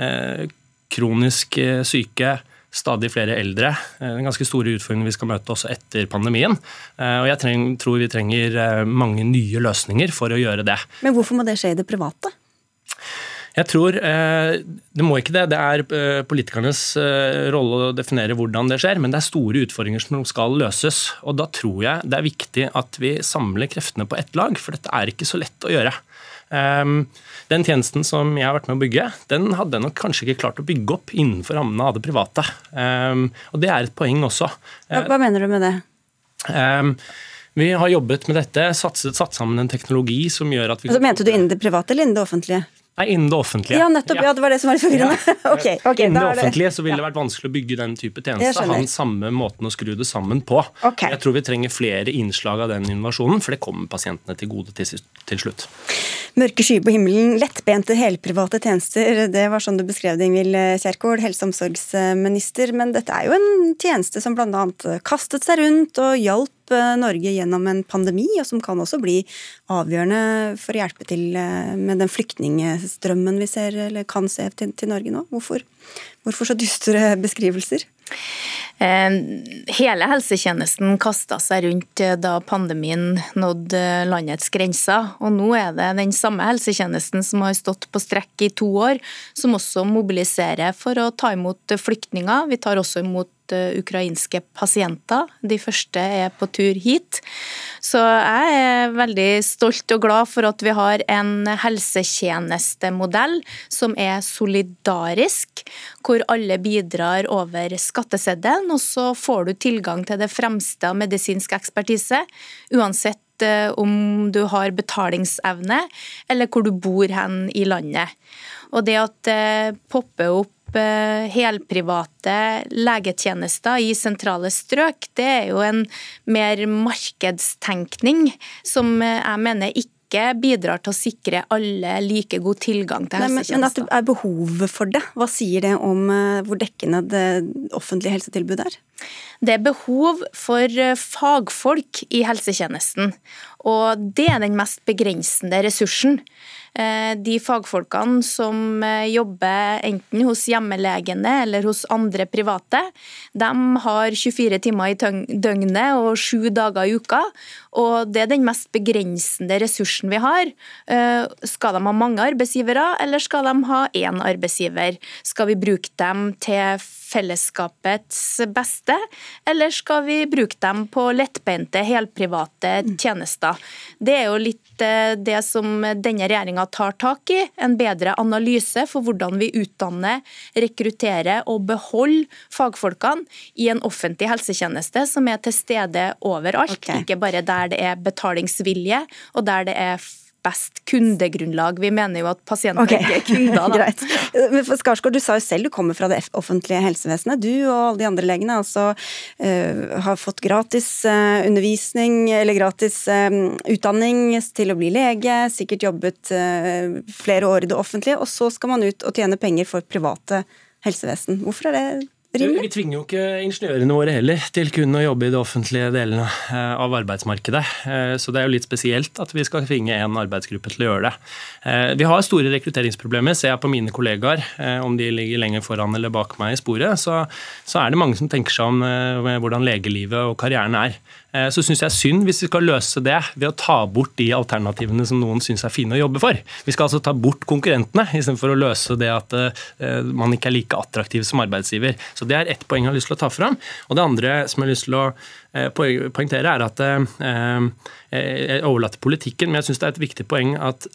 [SPEAKER 9] eh, kronisk eh, syke, stadig flere eldre. Eh, en ganske store utfordringer vi skal møte også etter pandemien. Eh, og jeg treng, tror vi trenger mange nye løsninger for å gjøre det.
[SPEAKER 2] Men hvorfor må det skje i det private?
[SPEAKER 9] Jeg tror eh, Det må ikke det. Det er eh, politikernes eh, rolle å definere hvordan det skjer, men det er store utfordringer som skal løses. Og da tror jeg det er viktig at vi samler kreftene på ett lag, for dette er ikke så lett å gjøre. Ehm, den tjenesten som jeg har vært med å bygge, den hadde jeg nok kanskje ikke klart å bygge opp innenfor rammene av det private. Ehm, og det er et poeng også.
[SPEAKER 2] Hva mener du med det?
[SPEAKER 9] Ehm, vi har jobbet med dette, satset, satt sammen en teknologi som gjør at vi
[SPEAKER 2] altså, Mente du innen det private eller innen det offentlige?
[SPEAKER 9] Nei, innen det offentlige.
[SPEAKER 2] Ja, nettopp. Ja, det var det som var litt forvirrende. Ja. okay, okay,
[SPEAKER 9] innen det offentlige så ville det vært vanskelig å bygge den type tjeneste. Ha den samme måten å skru det sammen på.
[SPEAKER 2] Okay.
[SPEAKER 9] Jeg tror vi trenger flere innslag av den innovasjonen, for det kommer pasientene til gode til, til slutt.
[SPEAKER 2] Mørke skyer på himmelen, lettbente helprivate tjenester. Det var sånn du beskrev det, Ingvild Kjerkol, helse- og omsorgsminister. Men dette er jo en tjeneste som bl.a. kastet seg rundt og hjalp Norge gjennom en pandemi, og som kan også bli avgjørende for å hjelpe til eh, med den flyktningstrømmen vi ser, eller kan se til, til Norge nå. Hvorfor, hvorfor så dystre beskrivelser?
[SPEAKER 10] Eh, hele helsetjenesten kasta seg rundt eh, da pandemien nådde landets grenser. Og nå er det den samme helsetjenesten som har stått på strekk i to år, som også mobiliserer for å ta imot flyktninger. Vi tar også imot Eh, ukrainske pasienter. De første er på tur hit. Så jeg er veldig stolt og glad for at vi har en helsetjenestemodell som er solidarisk, hvor alle bidrar over skatteseddelen, og så får du tilgang til det fremste av medisinsk ekspertise, uansett eh, om du har betalingsevne eller hvor du bor hen i landet. Og det at det popper opp Eh, helprivate legetjenester i sentrale strøk, det er jo en mer markedstenkning som jeg mener ikke bidrar til å sikre alle like god tilgang til helsetjenester.
[SPEAKER 2] Men at det er behovet for det, hva sier det om eh, hvor dekkende det offentlige helsetilbudet er?
[SPEAKER 10] Det er behov for eh, fagfolk i helsetjenesten, og det er den mest begrensende ressursen. Eh, de fagfolkene som eh, jobber enten hos hjemmelegene eller hos andre private, de har 24 timer i døgnet og sju dager i uka. Og det er den mest begrensende ressursen vi har. Skal de ha mange arbeidsgivere, eller skal de ha én arbeidsgiver? Skal vi bruke dem til fellesskapets beste, eller skal vi bruke dem på lettbeinte, helprivate tjenester? Det er jo litt det som denne regjeringa tar tak i. En bedre analyse for hvordan vi utdanner, rekrutterer og beholder fagfolkene i en offentlig helsetjeneste som er til stede overalt, okay. ikke bare der det er betalingsvilje og der det er best kundegrunnlag. Vi mener jo at pasienter okay. ikke er kunder. Da.
[SPEAKER 2] Greit. Skarsgård, du sa jo selv du kommer fra det offentlige helsevesenet. Du og alle de andre legene altså, uh, har fått gratis uh, undervisning eller gratis uh, utdanning til å bli lege, sikkert jobbet flere år i det offentlige, og så skal man ut og tjene penger for private helsevesen. Hvorfor er det rimelig?
[SPEAKER 9] Vi tvinger jo ikke ingeniørene våre heller til kun å jobbe i de offentlige delene eh, av arbeidsmarkedet. Eh, så det er jo litt spesielt at vi skal tvinge en arbeidsgruppe til å gjøre det. Eh, vi har store rekrutteringsproblemer. Ser jeg på mine kollegaer, om de ligger lenger foran eller bak meg i sporet, så, så er det mange som tenker seg om hvordan legelivet og karrieren er. Eh, så syns jeg synd hvis vi skal løse det ved å ta bort de alternativene som noen syns er fine å jobbe for. Vi skal altså ta bort konkurrentene istedenfor å løse det at eh, man ikke er like attraktiv som arbeidsgiver. Så Det er ett poeng jeg har lyst til å ta fram. Og Det andre som jeg har lyst til å eh, poengtere, er at jeg overlater politikken, men jeg syns det er et viktig poeng at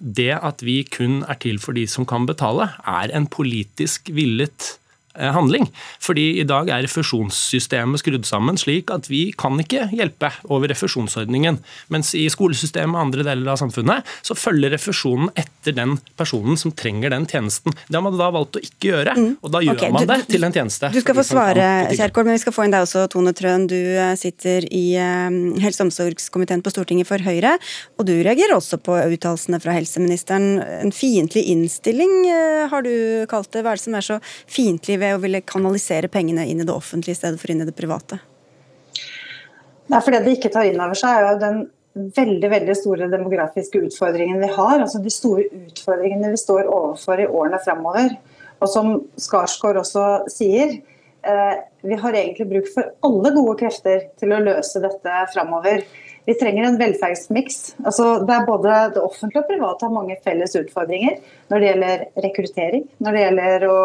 [SPEAKER 9] det at vi kun er til for de som kan betale, er en politisk villet Eh, handling. Fordi i dag er refusjonssystemet skrudd sammen slik at vi kan ikke hjelpe over refusjonsordningen. Mens i skolesystemet og andre deler av samfunnet så følger refusjonen etter den personen som trenger den tjenesten. Det har man da valgt å ikke gjøre, mm. og da gjør okay, man det til en tjeneste.
[SPEAKER 2] Du skal få svare, Kjerkol, men vi skal få inn deg også, Tone Trøen. Du eh, sitter i eh, helse- og omsorgskomiteen på Stortinget for Høyre, og du reagerer også på uttalelsene fra helseministeren. En fiendtlig innstilling har du kalt det. Hva er det som er så fiendtlig ved å ville kanalisere pengene inn i det offentlige i stedet for inn i det private?
[SPEAKER 11] Nei, for Det de ikke tar inn over seg, er jo den veldig veldig store demografiske utfordringen vi har. altså De store utfordringene vi står overfor i årene fremover. Og som Skarsgård også sier, eh, vi har egentlig bruk for alle gode krefter til å løse dette fremover. Vi trenger en velferdsmiks. Altså, det er både det offentlige og private har mange felles utfordringer når det gjelder rekruttering, når det gjelder å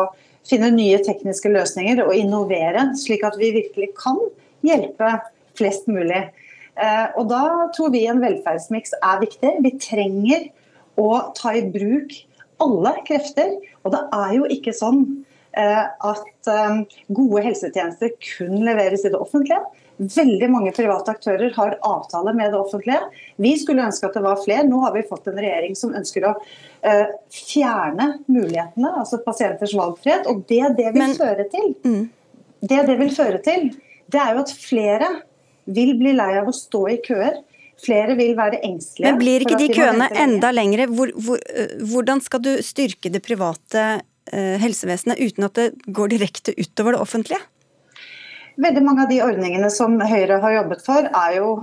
[SPEAKER 11] finne nye tekniske løsninger og innovere, slik at vi virkelig kan hjelpe flest mulig. Eh, og Da tror vi en velferdsmiks er viktig. Vi trenger å ta i bruk alle krefter. Og det er jo ikke sånn eh, at eh, gode helsetjenester kun leveres i det offentlige. Veldig mange private aktører har avtale med det offentlige. Vi skulle ønske at det var flere. Nå har vi fått en regjering som ønsker å uh, fjerne mulighetene, altså pasienters valgfrihet. Og det det vil Men, føre til, mm. det det vil føre til, det er jo at flere vil bli lei av å stå i køer. Flere vil være engstelige.
[SPEAKER 2] Men blir ikke de køene enda lengre? Hvor, hvor, uh, hvordan skal du styrke det private uh, helsevesenet uten at det går direkte utover det offentlige?
[SPEAKER 11] Veldig mange av de ordningene som Høyre har jobbet for, er jo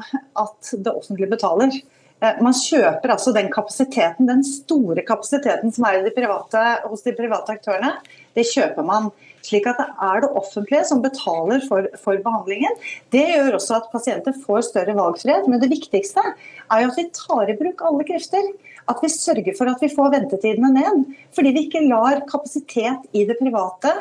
[SPEAKER 11] at det offentlige betaler. Eh, man kjøper altså den kapasiteten, den store kapasiteten som er de private, hos de private aktørene. Det kjøper man. Slik at det er det offentlige som betaler for, for, behandlingen. Det gjør også at pasienter får større valgfrihet. Men det viktigste er jo at vi tar i bruk alle krefter. At vi sørger for at vi får ventetidene ned. Fordi vi ikke lar kapasitet i det private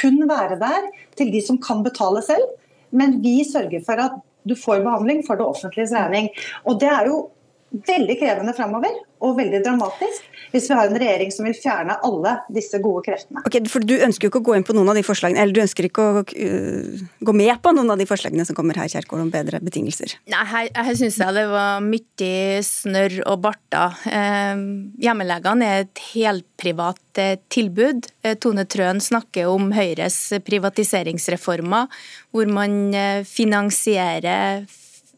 [SPEAKER 11] kun være der til de som kan betale selv. Men vi sørger for at du får behandling for det offentliges regning. Og det er jo veldig krevende framover og veldig dramatisk hvis vi har en regjering som vil fjerne alle disse gode kreftene.
[SPEAKER 2] Ok, for Du ønsker jo ikke å gå inn på noen av de forslagene, eller du ønsker ikke å uh, gå med på noen av de forslagene som kommer her, Kjerkol, om bedre betingelser?
[SPEAKER 10] Nei, her, her syns jeg det var mye snørr og barter. Eh, hjemmelegene er et helprivat eh, tilbud. Eh, Tone Trøen snakker om Høyres privatiseringsreformer, hvor man eh, finansierer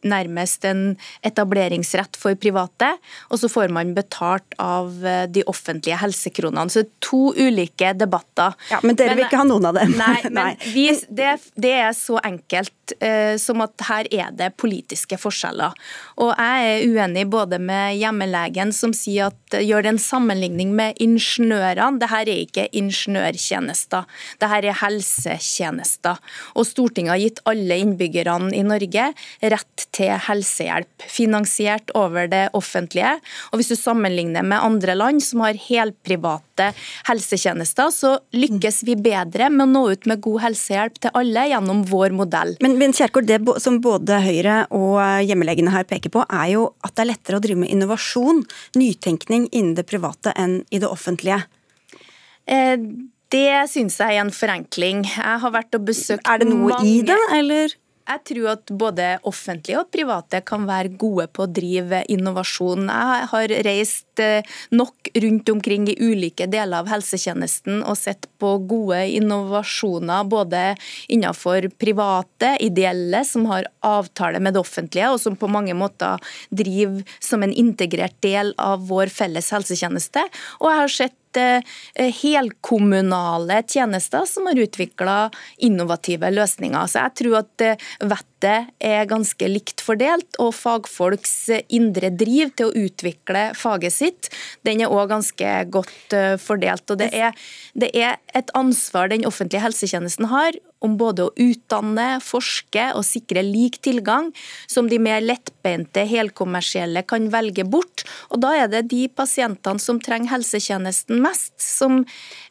[SPEAKER 10] nærmest en etableringsrett for private, og så får man betalt av eh, de offentlige helsekronene. Så to ulike debatter.
[SPEAKER 2] Ja, Men dere men, vil ikke ha noen av dem?
[SPEAKER 10] Nei, men vi, det, det, er så enkelt uh, som at her er det politiske forskjeller. Og jeg er uenig både med hjemmelegen som sier at uh, gjør det en sammenligning med ingeniørene. Dette er ikke ingeniørtjenester, dette er helsetjenester. Og Stortinget har gitt alle innbyggerne i Norge rett til helsehjelp, finansiert over det offentlige. Og Hvis du sammenligner med andre land som har helprivate helsetjenester, så lykkes vi bedre med å nå ut med god helsehjelp til alle gjennom vår modell.
[SPEAKER 2] Men, men Kjerkol, det som både Høyre og hjemmelegene her peker på, er jo at det er lettere å drive med innovasjon, nytenkning innen det private enn i det offentlige.
[SPEAKER 10] Eh, det syns jeg er en forenkling. Jeg har vært og besøkt mange
[SPEAKER 2] Er det noe mange... i det, eller?
[SPEAKER 10] Jeg tror at både offentlige og private kan være gode på å drive innovasjon. Jeg har reist eh, nok rundt omkring i ulike deler av helsetjenesten og sett på gode innovasjoner både innenfor private, ideelle, som har avtale med det offentlige, og som på mange måter driver som en integrert del av vår felles helsetjeneste. Og jeg har sett sett helkommunale tjenester som har utvikla innovative løsninger. Så jeg tror at vettet er ganske likt fordelt, og fagfolks indre driv til å utvikle faget sitt, den er òg ganske godt fordelt. Og det er, det er et ansvar den offentlige helsetjenesten har om både å utdanne, forske og sikre lik tilgang, som de mer lettbeinte helkommersielle kan velge bort. Og Da er det de pasientene som trenger helsetjenesten mest, som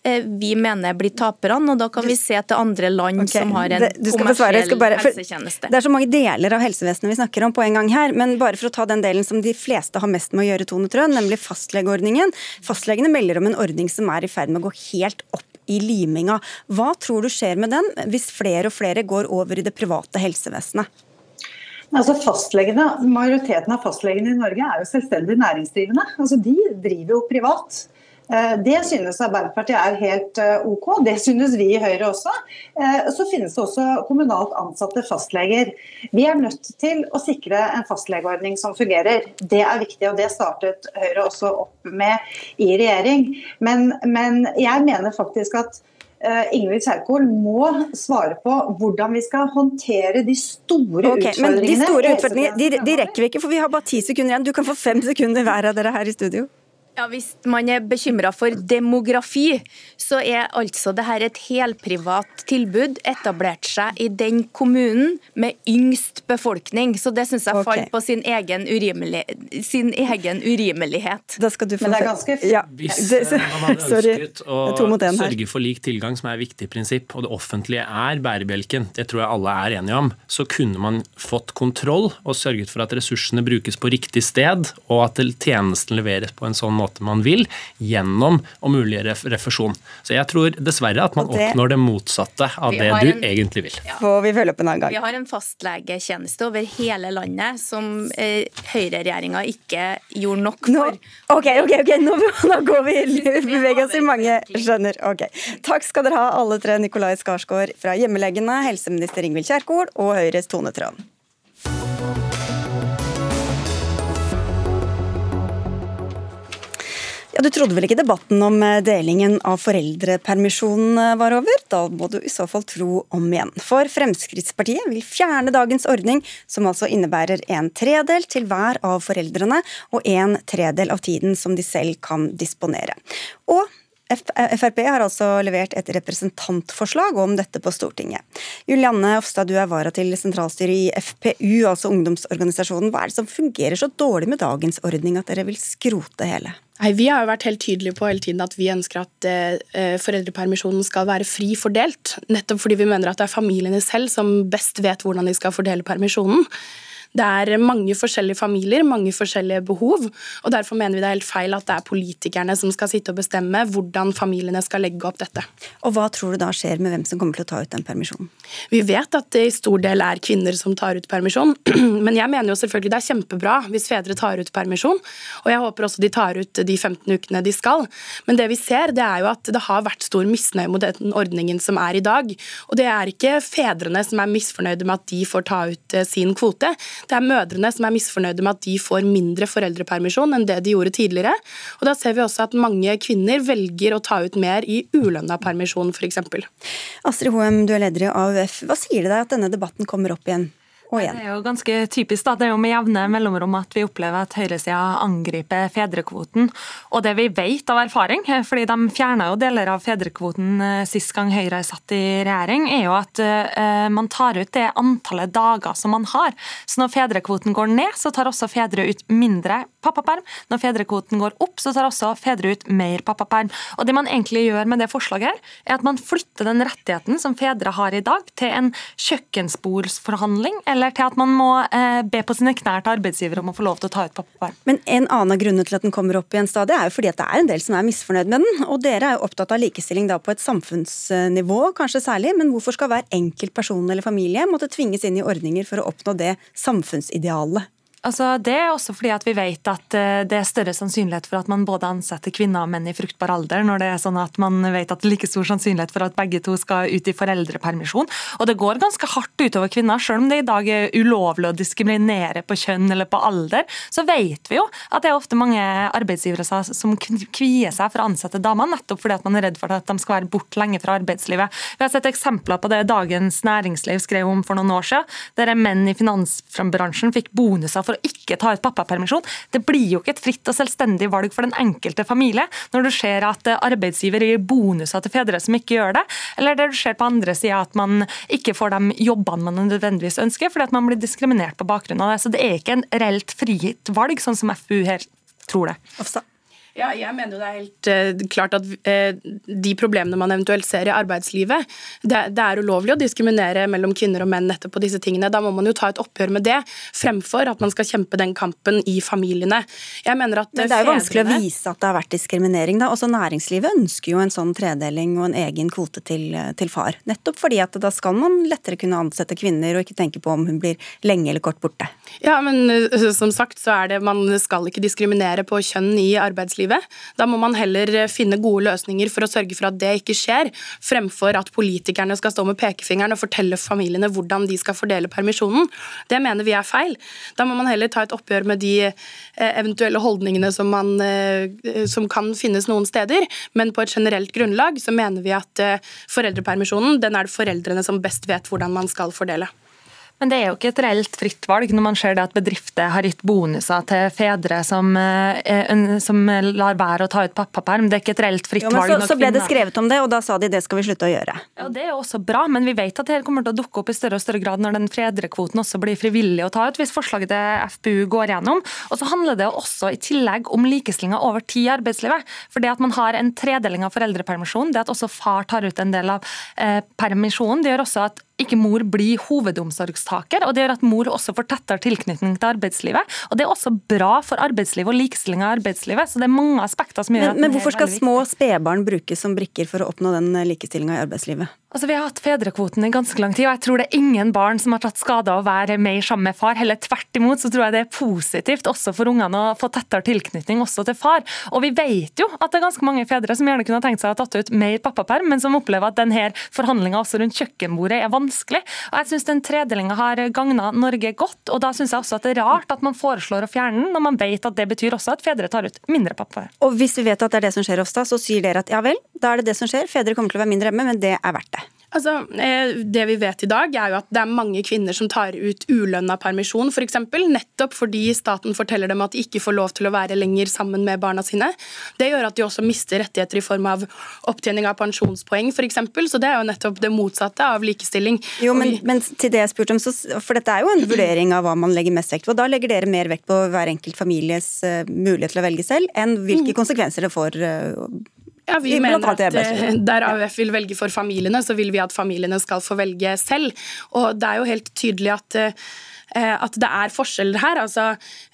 [SPEAKER 10] eh, vi mener blir taperne. og Da kan vi se til andre land okay. som har en kommersiell bare, helsetjeneste.
[SPEAKER 2] Det er så mange deler av helsevesenet vi snakker om på en gang her, men bare for å ta den delen som de fleste har mest med å gjøre, Tone Trøen, nemlig fastlegeordningen. Fastlegene melder om en ordning som er i ferd med å gå helt opp i liminga. Hva tror du skjer med den hvis flere og flere går over i det private helsevesenet?
[SPEAKER 11] Altså fastlegene, Majoriteten av fastlegene i Norge er jo selvstendig næringsdrivende. Altså De driver jo privat. Eh, det synes Arbeiderpartiet er helt eh, OK, det synes vi i Høyre også. Eh, så finnes det også kommunalt ansatte fastleger. Vi er nødt til å sikre en fastlegeordning som fungerer. Det er viktig, og det startet Høyre også opp med i regjering. Men, men jeg mener faktisk at Ingvild Kjerkol må svare på hvordan vi skal håndtere de store okay, utfordringene.
[SPEAKER 2] Men de store utfordringene de, de rekker vi ikke, for vi har bare ti sekunder igjen. Du kan få fem sekunder hver av dere her i studio.
[SPEAKER 10] Ja, Hvis man er bekymra for demografi, så er altså det her et helprivat tilbud etablert seg i den kommunen med yngst befolkning. Så det syns jeg okay. falt på sin egen, urimelig, sin egen, urimelighet.
[SPEAKER 2] Da skal du få
[SPEAKER 11] Men det er ganske
[SPEAKER 2] ja.
[SPEAKER 9] Hvis eh, man hadde ønsket å sørge for lik tilgang, som er et viktig prinsipp, og det offentlige er bærebjelken, det tror jeg alle er enige om, så kunne man fått kontroll og sørget for at ressursene brukes på riktig sted, og at tjenesten leveres på en sånn måte måte man vil, gjennom å muliggjøre refusjon. Så jeg tror dessverre at man det, oppnår det motsatte av det du en, egentlig vil.
[SPEAKER 2] Ja. Får vi følge opp en annen gang.
[SPEAKER 10] Vi har en fastlegetjeneste over hele landet som eh, høyreregjeringa ikke gjorde nok for. Nå,
[SPEAKER 2] ok, ok, ok, nå, nå går vi beveger oss i mange skjønner. Ok. Takk skal dere ha alle tre, Nikolai Skarsgård fra Hjemmelegene, helseminister Ingvild Kjerkol og Høyres Tone Trøen. Ja, Du trodde vel ikke debatten om eh, delingen av foreldrepermisjonen eh, var over? Da må du i så fall tro om igjen. For Fremskrittspartiet vil fjerne dagens ordning, som altså innebærer en tredel til hver av foreldrene og en tredel av tiden som de selv kan disponere. Og Frp har altså levert et representantforslag om dette på Stortinget. Julianne Ofstad, du er vara til sentralstyret i FPU, altså ungdomsorganisasjonen. Hva er det som fungerer så dårlig med dagens ordning at dere vil skrote hele?
[SPEAKER 12] Nei, Vi har jo vært helt tydelige på hele tiden at vi ønsker at eh, foreldrepermisjonen skal være fri fordelt. Nettopp fordi vi mener at det er familiene selv som best vet hvordan de skal fordele permisjonen. Det er mange forskjellige familier, mange forskjellige behov. og Derfor mener vi det er helt feil at det er politikerne som skal sitte og bestemme hvordan familiene skal legge opp dette.
[SPEAKER 2] Og Hva tror du da skjer med hvem som kommer til å ta ut den permisjonen?
[SPEAKER 12] Vi vet at det i stor del er kvinner som tar ut permisjon, men jeg mener jo selvfølgelig det er kjempebra hvis fedre tar ut permisjon. Og jeg håper også de tar ut de 15 ukene de skal. Men det vi ser, det er jo at det har vært stor misnøye mot den ordningen som er i dag. Og det er ikke fedrene som er misfornøyde med at de får ta ut eh, sin kvote. Det er mødrene som er misfornøyde med at de får mindre foreldrepermisjon enn det de gjorde tidligere. Og da ser vi også at mange kvinner velger å ta ut mer i ulønna permisjon, f.eks.
[SPEAKER 2] Astrid Hoem, du er leder i AUF. Hva sier det deg at denne debatten kommer opp igjen?
[SPEAKER 13] Det er jo ganske typisk. da, Det er jo med jevne mellomrom at vi opplever at høyresida angriper fedrekvoten. Og det vi vet av erfaring, fordi de fjerna jo deler av fedrekvoten eh, sist gang Høyre satt i regjering, er jo at uh, man tar ut det antallet dager som man har. Så når fedrekvoten går ned, så tar også fedre ut mindre pappaperm. Når fedrekvoten går opp, så tar også fedre ut mer pappaperm. Og det man egentlig gjør med det forslaget, her, er at man flytter den rettigheten som fedre har i dag, til en kjøkkensbordsforhandling. eller eller til at man må eh, be på sine knær til arbeidsgiver om å få lov til å ta ut pappaperm.
[SPEAKER 2] Men en annen av grunnene til at den kommer opp igjen stadig, er jo fordi at det er en del som er misfornøyd med den. Og dere er jo opptatt av likestilling da på et samfunnsnivå, kanskje særlig. Men hvorfor skal hver enkelt person eller familie måtte tvinges inn i ordninger for å oppnå det samfunnsidealet?
[SPEAKER 13] Altså, det er også fordi at vi vet at eh, det er større sannsynlighet for at man både ansetter kvinner og menn i fruktbar alder, når det er sånn at man vet at det er like stor sannsynlighet for at begge to skal ut i foreldrepermisjon. Og det går ganske hardt utover kvinner, selv om det i dag er ulovlig å diskriminere på kjønn eller på alder. Så vet vi jo at det er ofte mange arbeidsgivere som kvier seg for å ansette damer, nettopp fordi at man er redd for at de skal være borte lenge fra arbeidslivet. Vi har sett eksempler på det Dagens Næringsliv skrev om for noen år siden, der menn i finansbransjen fikk bonuser for å ikke ta ut pappapermisjon. Det blir jo ikke et fritt og selvstendig valg for den enkelte familie når du ser at arbeidsgiver gir bonuser til fedre som ikke gjør det, eller det du ser på andre sida at man ikke får de jobbene man nødvendigvis ønsker fordi at man blir diskriminert på bakgrunn av det. Så det er ikke en reelt fritt valg, sånn som FU her tror det.
[SPEAKER 2] Ofstad.
[SPEAKER 12] Ja, jeg mener jo det er helt uh, klart at uh, de problemene man eventuelt ser i arbeidslivet, det, det, er ulovlig å diskriminere mellom kvinner og menn nettopp på disse tingene. Da må man jo ta et oppgjør med det, fremfor at man skal kjempe den kampen i familiene. Jeg mener at
[SPEAKER 2] Men Det er jo vanskelig å vise at det har vært diskriminering. da. Også Næringslivet ønsker jo en sånn tredeling og en egen kvote til, til far. Nettopp fordi at da skal man lettere kunne ansette kvinner og ikke tenke på om hun blir lenge eller kort borte.
[SPEAKER 12] Ja, men uh, som sagt så er det man skal ikke diskriminere på kjønn i arbeidslivet arbeidslivet. Da må man heller eh, finne gode løsninger for å sørge for at det ikke skjer, fremfor at politikerne skal stå med pekefingeren og fortelle familiene hvordan de skal fordele permisjonen. Det mener vi er feil. Da må man heller ta et oppgjør med de eh, eventuelle holdningene som, man, eh, som kan finnes noen steder, men på et generelt grunnlag så mener vi at foreldrepermisjonen den er det foreldrene som best vet hvordan man skal fordele.
[SPEAKER 13] Men det er jo ikke et reelt fritt valg når man ser det at bedrifter har gitt bonuser til fedre som, eh, som lar være å ta ut pappaperm. Det er ikke et reelt fritt jo, valg.
[SPEAKER 2] Så, så, ble det skrevet om det, og da sa de det skal vi slutte å gjøre.
[SPEAKER 13] Ja, Det er jo også bra, men vi vet at det kommer til å dukke opp i større og større grad når den fedrekvoten også blir frivillig å ta ut, hvis forslaget til FPU går gjennom. Og så handler det også i tillegg om likestillinga over tid i arbeidslivet. For det at man har en tredeling av foreldrepermisjon, det at også far tar ut en del av eh, permisjonen, det gjør også at ikke mor blir hovedomsorgstaker, og det gjør at mor også får tettere tilknytning til arbeidslivet. Og Det er også bra for arbeidslivet og likestilling av arbeidslivet. så det er mange aspekter som gjør
[SPEAKER 2] men, at Men hvorfor skal små spedbarn brukes som brikker for å oppnå den likestillinga i arbeidslivet?
[SPEAKER 13] Altså, Vi har hatt fedrekvoten i ganske lang tid, og jeg tror det er ingen barn som har tatt skade av å være mer sammen med far. Heller tvert imot så tror jeg det er positivt også for ungene å få tettere tilknytning også til far. Og vi vet jo at det er ganske mange fedre som gjerne kunne tenkt seg å ha tatt ut mer pappaperm, men som opplever at denne forhandlinga også rundt kjøkkenbordet er vanskelig. Og jeg syns den tredelinga har gagna Norge godt, og da syns jeg også at det er rart at man foreslår å fjerne den, når man vet at det betyr også at fedre tar ut mindre pappaperm.
[SPEAKER 2] Og hvis vi vet at det er det som skjer ofte, så sier dere at ja vel, da er det det som skjer, fedre kommer til å være mindre hjemme, men det er verdt det.
[SPEAKER 12] Altså, eh, det vi vet i dag, er jo at det er mange kvinner som tar ut ulønna permisjon, f.eks. For eksempel, nettopp fordi staten forteller dem at de ikke får lov til å være lenger sammen med barna sine. Det gjør at de også mister rettigheter i form av opptjening av pensjonspoeng, f.eks. Så det er jo nettopp det motsatte av likestilling.
[SPEAKER 2] Jo, men, vi... men til det jeg spurte om, så, For dette er jo en vurdering av hva man legger mest vekt på. Da legger dere mer vekt på hver enkelt families uh, mulighet til å velge selv, enn hvilke mm. konsekvenser det får uh,
[SPEAKER 12] ja, Vi mener at eh, der AUF vil velge for familiene, så vil vi at familiene skal få velge selv. Og det er jo helt tydelig at Eh, at det er forskjeller her. Altså,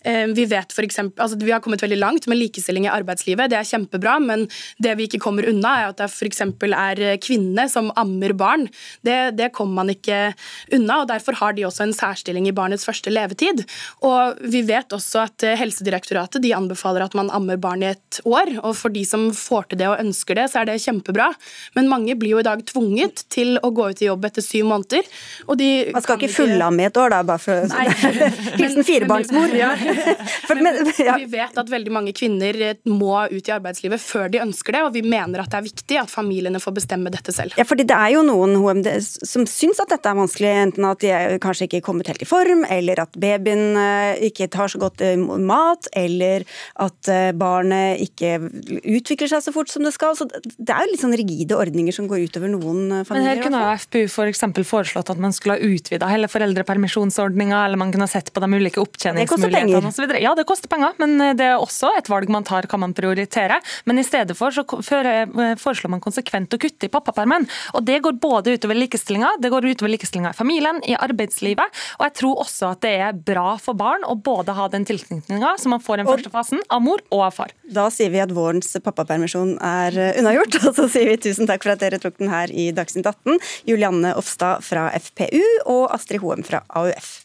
[SPEAKER 12] eh, vi vet for eksempel, altså, vi har kommet veldig langt med likestilling i arbeidslivet, det er kjempebra, men det vi ikke kommer unna, er at det f.eks. er kvinnene som ammer barn. Det, det kommer man ikke unna, og derfor har de også en særstilling i barnets første levetid. Og vi vet også at eh, Helsedirektoratet de anbefaler at man ammer barn i et år, og for de som får til det og ønsker det, så er det kjempebra. Men mange blir jo i dag tvunget til å gå ut i jobb etter syv måneder.
[SPEAKER 2] Og de man skal ikke fullamme i et år, da, bare for Hilsen firebarnsmor. Ja.
[SPEAKER 12] ja. Vi vet at veldig mange kvinner må ut i arbeidslivet før de ønsker det, og vi mener at det er viktig at familiene får bestemme dette selv.
[SPEAKER 2] Ja, fordi det er jo noen HMD som syns at dette er vanskelig, enten at de er kanskje ikke er kommet helt i form, eller at babyen eh, ikke tar så godt eh, mat, eller at eh, barnet ikke utvikler seg så fort som det skal. Så det er jo litt sånn rigide ordninger som går utover noen familier.
[SPEAKER 13] Men her kunne FPU f.eks. For foreslått at man skulle ha utvida hele foreldrepermisjonsordninga, eller man kunne sett på de ulike opptjeningsmulighetene osv. Ja, det koster penger, men eh, det er også et valg man tar, kan man prioritere. Men i stedet for så eh, foreslår man konsekvent å kutte i pappapermen. Og det går både utover likestillinga, det går utover likestillinga i familien, i arbeidslivet. Og jeg tror også at det er bra for barn å både ha den tilknytninga som man får i den første fasen, av mor og av far.
[SPEAKER 2] Da sier vi at vårens pappapermisjon er eh, unnagjort, og så sier vi tusen takk for at dere tok den her i Dagsnytt 18. Julianne Ofstad fra FPU og Astrid Hoem fra AUF.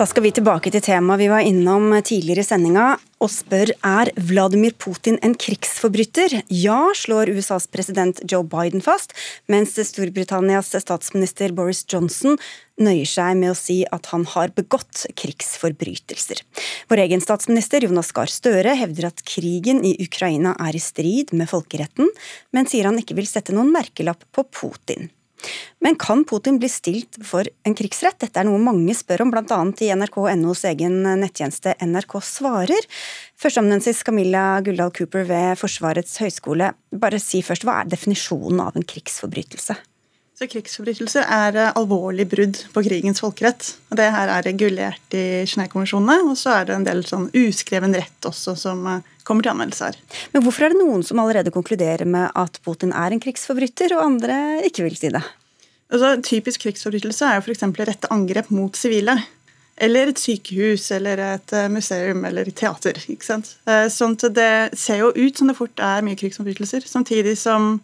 [SPEAKER 2] Da skal vi tilbake til temaet vi var innom tidligere i sendinga, og spør er Vladimir Putin en krigsforbryter? Ja, slår USAs president Joe Biden fast, mens Storbritannias statsminister Boris Johnson nøyer seg med å si at han har begått krigsforbrytelser. Vår egen statsminister Jonas Gahr Støre hevder at krigen i Ukraina er i strid med folkeretten, men sier han ikke vil sette noen merkelapp på Putin. Men kan Putin bli stilt for en krigsrett? Dette er noe mange spør om, bl.a. i nrk.nos egen nettjeneste NRK svarer. Førsteamanuensis Camilla Guldal Cooper ved Forsvarets høgskole, bare si først, hva er definisjonen av en krigsforbrytelse?
[SPEAKER 14] Så Krigsforbrytelser er eh, alvorlig brudd på krigens folkerett. og Det her er regulert i Genévekonvensjonene, og så er det en del sånn uskreven rett også som eh, kommer til anvendelse her.
[SPEAKER 2] Men hvorfor er det noen som allerede konkluderer med at Putin er en krigsforbryter, og andre ikke vil si det?
[SPEAKER 14] Altså, typisk krigsforbrytelse er jo f.eks. rette angrep mot sivile. Eller et sykehus, eller et eh, museum, eller et teater. ikke sant? Sånn at Det ser jo ut som det fort er mye krigsforbrytelser, samtidig som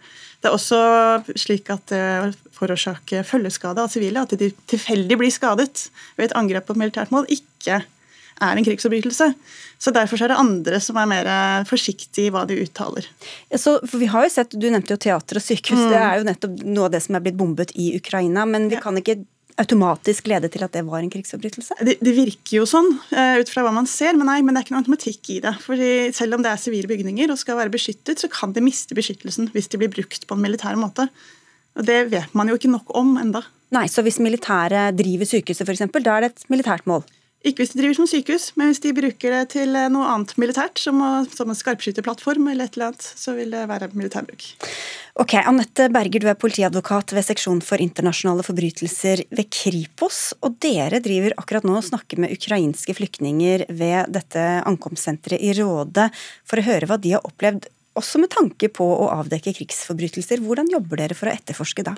[SPEAKER 14] det er også slik at det forårsaker følgeskade av sivile, at de tilfeldig blir skadet ved et angrep på et militært mål, ikke er en krigsforbrytelse. Så Derfor er det andre som er mer forsiktige i hva de uttaler.
[SPEAKER 2] Ja, så, for vi har jo sett, Du nevnte jo teater og sykehus. Mm. Det er jo nettopp noe av det som er blitt bombet i Ukraina. Men vi ja. kan ikke automatisk lede til at det var en krigsforbrytelse?
[SPEAKER 14] Det, det virker jo sånn uh, ut fra hva man ser, men nei, men det er ikke noe automatikk i det. Fordi Selv om det er sivile bygninger og skal være beskyttet, så kan de miste beskyttelsen hvis de blir brukt på en militær måte. Og Det vet man jo ikke nok om enda.
[SPEAKER 2] Nei, Så hvis militæret driver sykehuset f.eks., da er det et militært mål?
[SPEAKER 14] Ikke hvis de driver som sykehus, men hvis de bruker det til noe annet militært, som, som en skarpskytterplattform eller et eller annet, så vil det være militærbruk.
[SPEAKER 2] Ok, Anette Berger, du er politiadvokat ved seksjon for internasjonale forbrytelser ved Kripos. Og dere driver akkurat nå og snakker med ukrainske flyktninger ved dette ankomstsenteret i Råde for å høre hva de har opplevd, også med tanke på å avdekke krigsforbrytelser. Hvordan jobber dere for å etterforske da?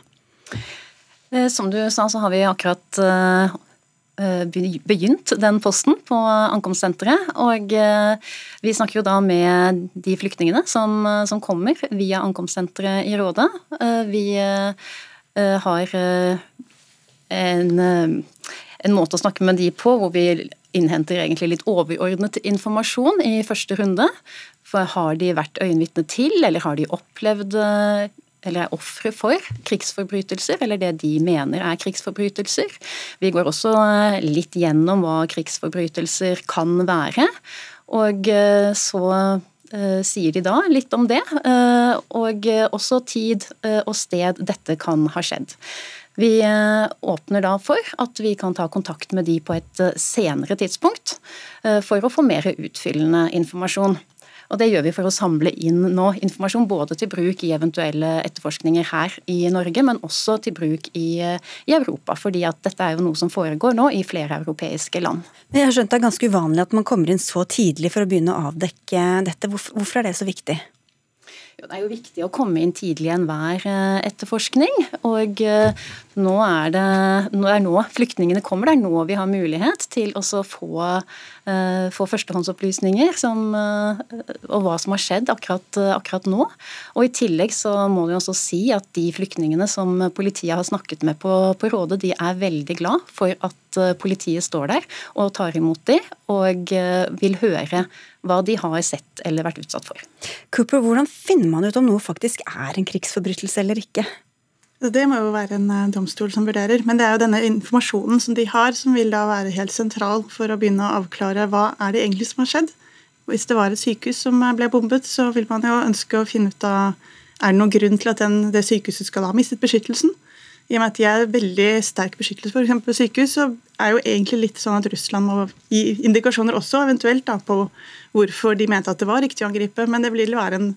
[SPEAKER 15] Eh, som du sa, så har vi akkurat eh, Eh, begynt den posten på ankomstsenteret. Og eh, vi snakker jo da med de flyktningene som, som kommer via ankomstsenteret i Råde. Eh, vi har en, en måte å snakke med de på hvor vi innhenter egentlig litt overordnet informasjon i første runde. For har de vært øyenvitne til, eller har de opplevd eller er ofre for krigsforbrytelser, eller det de mener er krigsforbrytelser. Vi går også eh, litt gjennom hva krigsforbrytelser kan være. Og eh, så eh, sier de da litt om det, og også tid og sted dette kan ha skjedd. Vi åpner da for at vi kan ta kontakt med de på et senere tidspunkt, for å få mer utfyllende informasjon. Og Det gjør vi for å samle inn nå informasjon både til bruk i eventuelle etterforskninger her i Norge, men også til bruk i, i Europa. fordi at dette er jo noe som foregår nå i flere europeiske land.
[SPEAKER 2] Jeg har skjønt det er ganske uvanlig at man kommer inn så tidlig for å begynne å avdekke dette. Hvorfor er det så viktig?
[SPEAKER 15] Det er jo viktig å komme inn tidlig i enhver eh, etterforskning. Og eh, nå er det nå er nå flyktningene kommer. Det er nå vi har mulighet til å få, få førstehåndsopplysninger som, uh, og hva som har skjedd akkurat, akkurat, nå. Og I tillegg så må vi også si at de flyktningene som politiet har snakket med på, på Rådet, de er veldig glad for at politiet står der og tar imot dem, og vil høre hva de har sett eller vært utsatt for.
[SPEAKER 2] Cooper, Hvordan finner man ut om noe faktisk er en krigsforbrytelse eller ikke?
[SPEAKER 14] Det må jo være en eh, domstol som vurderer. Men det er jo denne informasjonen som de har, som vil da være helt sentral for å begynne å avklare hva er det egentlig som har skjedd. Hvis det var et sykehus som ble bombet, så vil man jo ønske å finne ut av er det noen grunn til at den, det sykehuset skal ha mistet beskyttelsen. I og med at de er veldig sterk beskyttelse for eksempel sykehus, så er jo egentlig litt sånn at Russland må gi indikasjoner også, eventuelt da, på hvorfor de mente at det var riktig å angripe. Men det vil være en,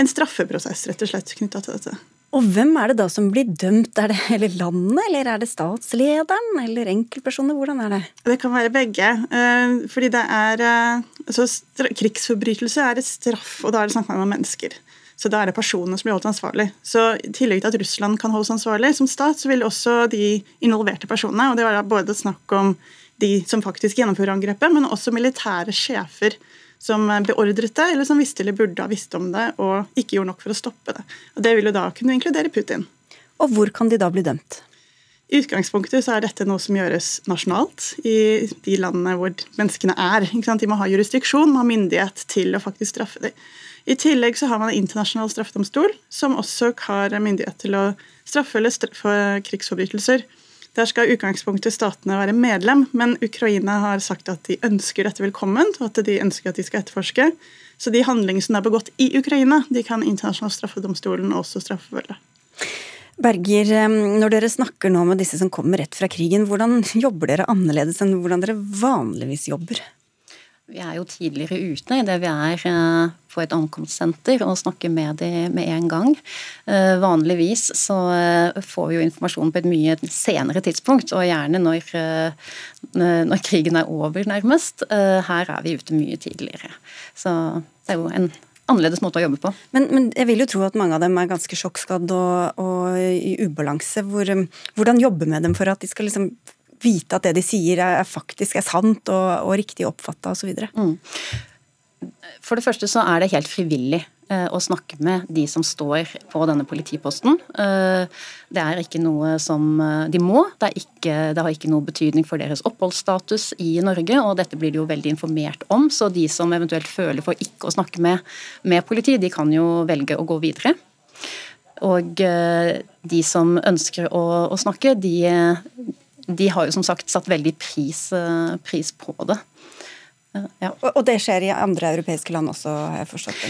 [SPEAKER 14] en straffeprosess rett og slett knytta til dette.
[SPEAKER 2] Og hvem er det da som blir dømt? Er det hele landet, eller er det statslederen, eller enkeltpersoner? Hvordan er det?
[SPEAKER 14] Det kan være begge. Eh, fordi det er eh, altså, Krigsforbrytelse er et straff, og da er det snakk om mennesker. Så da er det personer som blir holdt ansvarlig. Så I tillegg til at Russland kan holdes ansvarlig som stat, så vil også de involverte personene, og det var da både snakk om de som faktisk gjennomfører angrepet, men også militære sjefer som beordret det, eller som visste eller burde ha visst om det og ikke gjorde nok for å stoppe det. Og Det vil jo da kunne inkludere Putin.
[SPEAKER 2] Og hvor kan de da bli dømt?
[SPEAKER 14] I utgangspunktet så er dette noe som gjøres nasjonalt i de landene hvor menneskene er. De må ha jurisdiksjon, må ha myndighet til å faktisk straffe dem. I tillegg så har man en internasjonal straffedomstol, som også har myndighet til å straffe eller straffe krigsforbrytelser. Der skal utgangspunktet statene være medlem, men Ukraina har sagt at de ønsker dette velkommen, og at de ønsker at de skal etterforske. Så de handlingene som er begått i Ukraina, de kan internasjonal straffedomstolen også straffeforfølge.
[SPEAKER 2] Berger, når dere snakker nå med disse som kommer rett fra krigen, hvordan jobber dere annerledes enn hvordan dere vanligvis jobber?
[SPEAKER 15] Vi er jo tidligere ute i det vi er eh, på et ankomstsenter og snakker med dem med en gang. Eh, vanligvis så eh, får vi jo informasjon på et mye senere tidspunkt, og gjerne når, når krigen er over, nærmest. Her er vi ute mye tidligere. Så det er jo en annerledes måte å jobbe på.
[SPEAKER 2] Men, men, jeg vil jo tro at mange av dem er ganske sjokkskadd og, og i ubalanse. Hvor, hvordan jobbe med dem for at de skal liksom vite at det de sier er, faktisk er sant og, og riktig oppfatta osv.? Mm.
[SPEAKER 15] For det første så er det helt frivillig eh, å snakke med de som står på denne politiposten. Eh, det er ikke noe som eh, de må. Det, ikke, det, har ikke noe betydning for deres oppholdsstatus i Norge, og dette blir de jo veldig informert om. Så de som eventuelt føler for ikke å snakke med, med politi, de kan jo velge å gå videre. Og de som ønsker å, å snakke, de, de har jo som sagt satt veldig pris, pris på det.
[SPEAKER 2] Ja. Og det skjer i andre europeiske land også, har jeg forstått?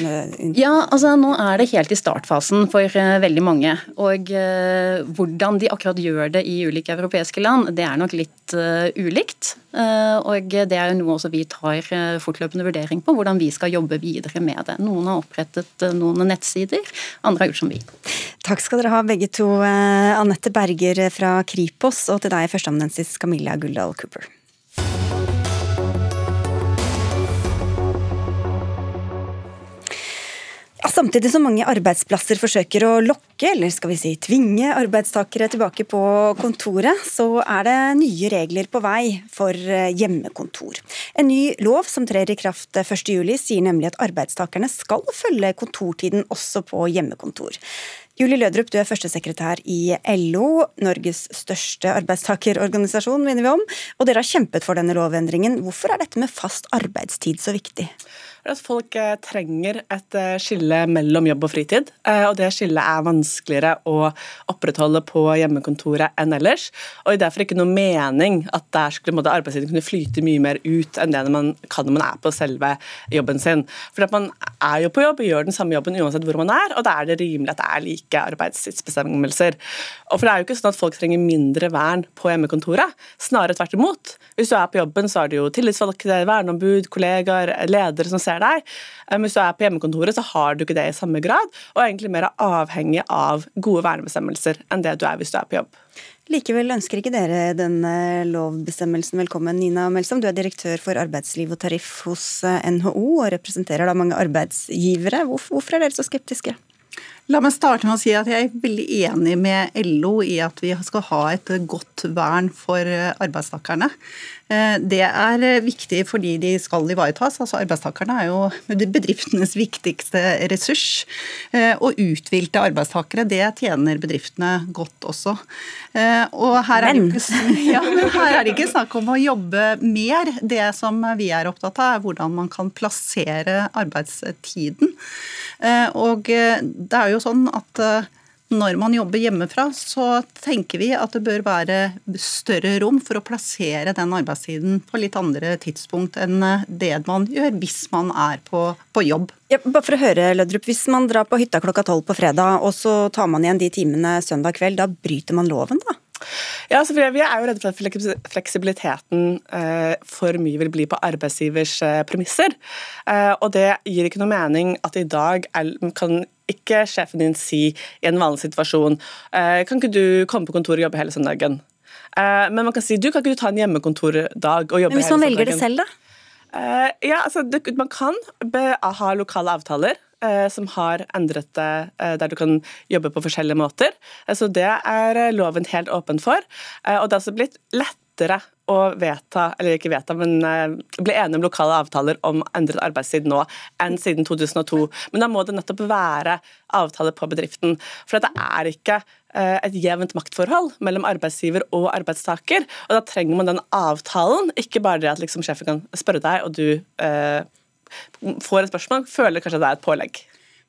[SPEAKER 15] Ja, altså nå er det helt i startfasen for uh, veldig mange. Og eh, hvordan de akkurat gjør det i ulike europeiske land, det er nok litt uh, ulikt. og det er jo noe også vi tar fortløpende vurdering på, hvordan vi skal jobbe videre med det. Noen har opprettet noen nettsider, andre har gjort som vi.
[SPEAKER 2] Takk skal dere ha begge to, Anette Berger fra Kripos, og til deg førsteamanuensis Camilla Guldal Cooper. Samtidig som mange arbeidsplasser forsøker å lokke, eller skal vi si tvinge, arbeidstakere tilbake på kontoret, så er det nye regler på vei for eh, hjemmekontor. En ny lov som trer i kraft 1.7 sier nemlig at arbeidstakerne skal følge kontortiden også på hjemmekontor. Julie Lødrup, du er førstesekretær i LO, Norges største arbeidstakerorganisasjon, minner vi om. Og dere har kjempet for denne lovendringen. Hvorfor er dette med fast arbeidstid så viktig?
[SPEAKER 16] At folk eh, trenger et eh, skille mellom jobb og fritid. Eh, og det skillet er vanskeligere å opprettholde på hjemmekontoret enn ellers. Og det er derfor ikke noe mening at der skulle arbeidstiden kunne flyte mye mer ut enn det man kan når man er på selve jobben sin. For man er jo på jobb gjør den samme jobben uansett hvor man er, og da er det rimelig at det er like arbeidstidsbestemmelser. Og for det er jo ikke sånn at folk trenger mindre vern på hjemmekontoret, snarere tvert imot. Hvis du er på jobben, så er det jo tillitsvalgte, verneombud, kollegaer, ledere som ser ser deg. Eh, hvis du er på hjemmekontoret, så har du ikke det i samme grad, og er egentlig mer avhengig av gode vernebestemmelser enn det du er hvis du er på jobb.
[SPEAKER 2] Likevel ønsker ikke dere denne lovbestemmelsen velkommen. Nina Melsom, du er direktør for arbeidsliv og tariff hos eh, NHO og representerer da mange arbeidsgivere. Hvorfor er dere så skeptiske?
[SPEAKER 17] La meg starte med å si at jeg er veldig enig med LO i at vi skal ha et godt vern for arbeidstakerne. Eh, det er viktig fordi de skal ivaretas. altså Arbeidstakerne er jo bedriftenes viktigste ressurs. Eh, og uthvilte arbeidstakere, det tjener bedriftene godt også. Eh, og her er, ikke, ja, her er det ikke snakk om å jobbe mer. Det som vi er opptatt av, er hvordan man kan plassere arbeidstiden. Og det er jo sånn at når man jobber hjemmefra, så tenker vi at det bør være større rom for å plassere den arbeidstiden på litt andre tidspunkt enn det man gjør hvis man er på, på jobb.
[SPEAKER 2] Ja, bare for å høre, Lødrup, Hvis man drar på hytta klokka tolv på fredag, og så tar man igjen de timene søndag kveld, da bryter man loven, da?
[SPEAKER 16] Ja, altså, Vi er jo redde for at fleksibiliteten eh, for mye vil bli på arbeidsgivers eh, premisser. Eh, og det gir ikke noe mening at i dag kan ikke sjefen din si i en vanlig situasjon Kan ikke du komme på kontoret og jobbe hele søndagen? Men man kan si du kan ikke du ta en hjemmekontordag og jobbe hele søndagen.
[SPEAKER 2] Men Hvis man velger det selv, da?
[SPEAKER 16] Ja, altså, Man kan ha lokale avtaler som har endret det, uh, der du kan jobbe på forskjellige måter. så Det er loven helt åpen for. og det er også blitt lettere å vedta, eller ikke vedta, men bli enige om lokale avtaler om endret arbeidstid nå enn siden 2002. Men da må det nettopp være avtaler på bedriften. For det er ikke eh, et jevnt maktforhold mellom arbeidsgiver og arbeidstaker. Og da trenger man den avtalen, ikke bare det at liksom sjefen kan spørre deg, og du eh, får et spørsmål, føler kanskje det er et pålegg.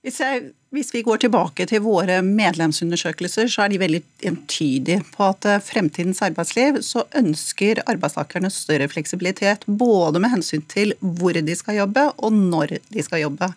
[SPEAKER 17] Hvis jeg hvis vi går tilbake til våre medlemsundersøkelser, så er de veldig entydige på at eh, fremtidens arbeidsliv så ønsker arbeidstakerne større fleksibilitet, både med hensyn til hvor de skal jobbe og når de skal jobbe.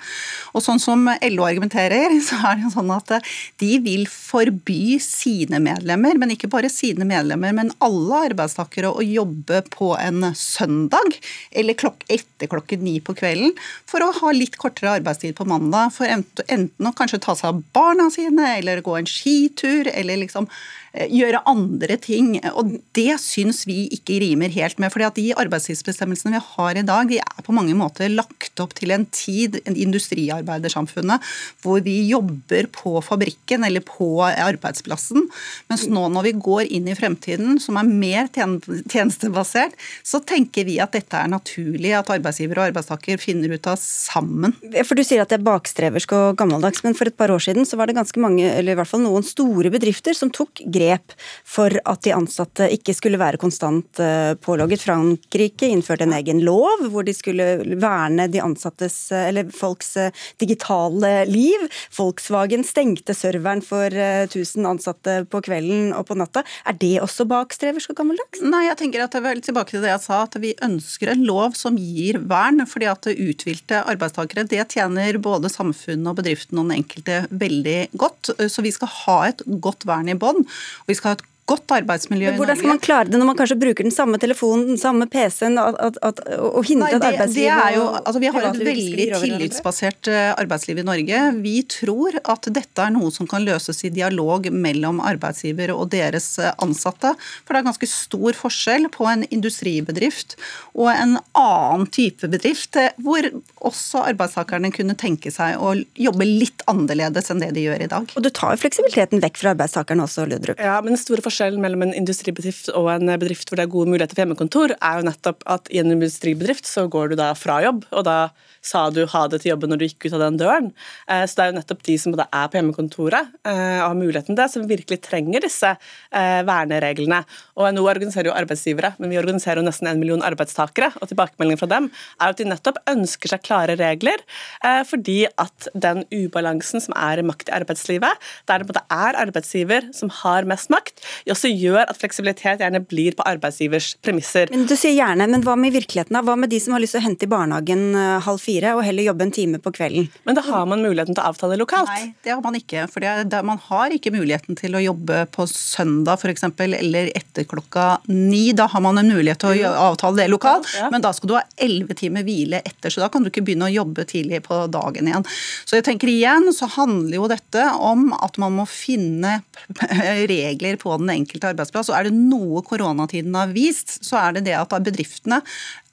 [SPEAKER 17] Og sånn som LO argumenterer, så er det sånn at eh, de vil forby sine medlemmer, men ikke bare sine medlemmer, men alle arbeidstakere å jobbe på en søndag eller klok etter klokken ni på kvelden for å ha litt kortere arbeidstid på mandag. For enten å kanskje ta seg av barna sine, eller gå en skitur, eller liksom Eh, gjøre andre ting. Og det syns vi ikke rimer helt med. fordi at de arbeidstidsbestemmelsene vi har i dag, de er på mange måter lagt opp til en tid, en industriarbeidersamfunnet, hvor vi jobber på fabrikken eller på arbeidsplassen. Mens nå når vi går inn i fremtiden, som er mer tjenestebasert, så tenker vi at dette er naturlig at arbeidsgiver og arbeidstaker finner ut av sammen.
[SPEAKER 2] For Du sier at det er bakstreversk og gammeldags, men for et par år siden så var det ganske mange, eller i hvert fall noen store bedrifter som tok grep for at de ansatte ikke skulle være konstant eh, pålogget. Frankrike innførte en egen lov hvor de skulle verne de ansattes, eh, eller folks eh, digitale liv. Volkswagen stengte serveren for 1000 ansatte på kvelden og på natta. Er det også bakstreversk og gammeldags?
[SPEAKER 17] Nei, jeg tenker at jeg vil tilbake til det jeg sa, at vi ønsker en lov som gir vern. fordi at uthvilte arbeidstakere det tjener både samfunnet og bedriften og den enkelte veldig godt. Så vi skal ha et godt vern i bånn. Og vi skal ha et godt arbeidsmiljø i
[SPEAKER 2] Men Hvordan skal man klare det når man kanskje bruker den samme telefonen, den samme PC-en, og hindre at arbeidslivet
[SPEAKER 17] jo, altså Vi har et veldig tillitsbasert eh, arbeidsliv i Norge. Vi tror at dette er noe som kan løses i dialog mellom arbeidsgiver og deres eh, ansatte. For det er ganske stor forskjell på en industribedrift og en annen type bedrift, eh, hvor også arbeidstakerne kunne tenke seg å jobbe litt annerledes enn det de gjør i dag.
[SPEAKER 2] Og du tar jo fleksibiliteten vekk fra arbeidstakerne også, Ludrup.
[SPEAKER 16] Ja, men store forskjellen mellom en industribedrift og en bedrift hvor det er gode muligheter for hjemmekontor, er jo nettopp at i en industribedrift så går du da fra jobb, og da sa du ha det til jobben når du gikk ut av den døren. Eh, så det er jo nettopp de som både er på hjemmekontoret eh, og har muligheten til det, som virkelig trenger disse eh, vernereglene. Og NHO organiserer jo arbeidsgivere, men vi organiserer jo nesten en million arbeidstakere. Og tilbakemeldingen fra dem er at de nettopp ønsker seg klare regler, fordi at den ubalansen som er i makt i arbeidslivet, der det er arbeidsgiver som har mest makt, også gjør at fleksibilitet gjerne blir på arbeidsgivers premisser.
[SPEAKER 2] Men du sier gjerne, men hva med virkeligheten? da? Hva med de som har lyst til å hente i barnehagen halv fire og heller jobbe en time på kvelden.
[SPEAKER 16] Men da har man muligheten til å avtale lokalt?
[SPEAKER 17] Nei, det har man ikke. For det, man har ikke muligheten til å jobbe på søndag f.eks. eller etter klokka ni. Da har man en mulighet til å avtale det lokalt, ja. men da skal du ha elleve timer hvile etter. Så da kan du ikke begynne å jobbe tidlig på dagen igjen. Så jeg tenker igjen så handler jo dette om at man må finne regler på den enkelte arbeidsplass. Og er det noe koronatiden har vist, så er det det at bedriftene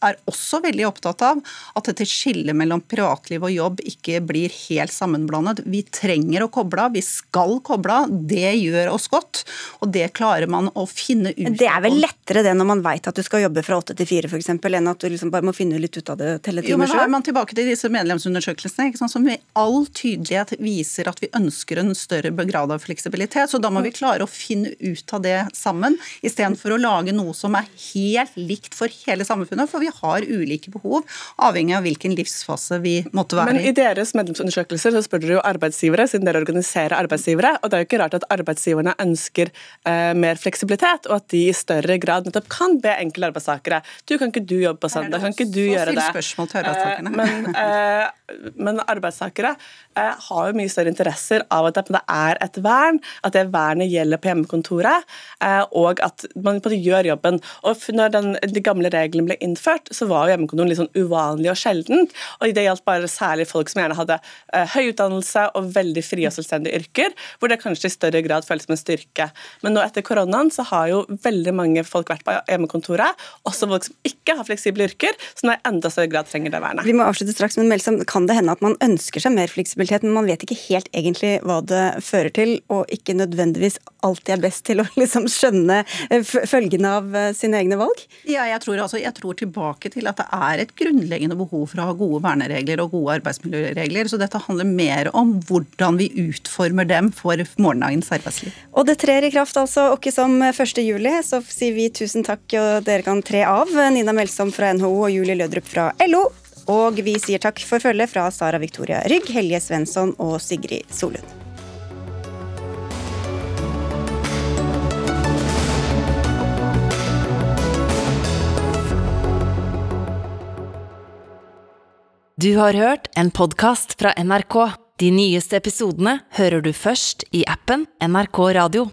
[SPEAKER 17] er også veldig opptatt av at dette skillet mellom privatliv og jobb ikke blir helt sammenblandet. Vi trenger å koble av, vi skal koble av. Det gjør oss godt, og det klarer man å finne ut
[SPEAKER 2] av. Det er vel lettere det når man vet at du skal jobbe fra åtte til fire f.eks., enn at du liksom bare må finne litt ut av det telle timer
[SPEAKER 17] sjøl? Da er man tilbake til disse medlemsundersøkelsene sant, som i all tydelighet viser at vi ønsker en større grad av fleksibilitet. Så da må vi klare å finne ut av det sammen, istedenfor å lage noe som er helt likt for hele samfunnet. For vi har ulike behov, avhengig av hvilken livsfase vi måtte være
[SPEAKER 16] i. Men i deres medlemsundersøkelser så spør dere jo arbeidsgivere, siden dere organiserer arbeidsgivere. og Det er jo ikke rart at arbeidsgiverne ønsker eh, mer fleksibilitet, og at de i større grad nettopp kan be enkelte arbeidstakere du kan ikke du jobbe på søndag, kan ikke du gjøre det? Eh, men, eh, men arbeidstakere eh, har jo mye større interesser av at det er et vern, at det vernet gjelder på hjemmekontoret, eh, og at man på en måte gjør jobben. Og når den, de gamle reglene ble innført, så var jo hjemmekontoret litt sånn uvanlig og sjeldent. Og det gjaldt bare særlig folk som gjerne hadde eh, høy utdannelse og veldig frie og selvstendige yrker, hvor det kanskje i større grad føles som en styrke. Men nå etter koronaen så har jo veldig mange folk vært på hjemmekontoret, også folk som ikke har fleksible yrker, som i enda større grad trenger det vernet.
[SPEAKER 2] Vi må avslutte straks, men Melsom, kan det hende at man ønsker seg mer fleksibilitet, men man vet ikke helt egentlig hva det fører til, og ikke nødvendigvis alltid er best til å liksom skjønne eh, følgene av eh, sine egne valg?
[SPEAKER 17] Ja, jeg tror, altså, jeg tror tilbake til at det er et grunnleggende behov for å ha gode verneregler og gode arbeidsmiljøregler. Så dette handler mer om hvordan vi utformer dem for morgendagens arbeidsliv.
[SPEAKER 2] Og det trer i kraft altså ikke som 1. juli, så sier vi tusen takk, og dere kan tre av. Nina Melsom fra NHO og Julie Lødrup fra LO. Og vi sier takk for følget fra Sara Victoria Rygg, Helje Svensson og Sigrid Solund.
[SPEAKER 1] Du har hørt en podkast fra NRK. De nyeste episodene hører du først i appen NRK Radio.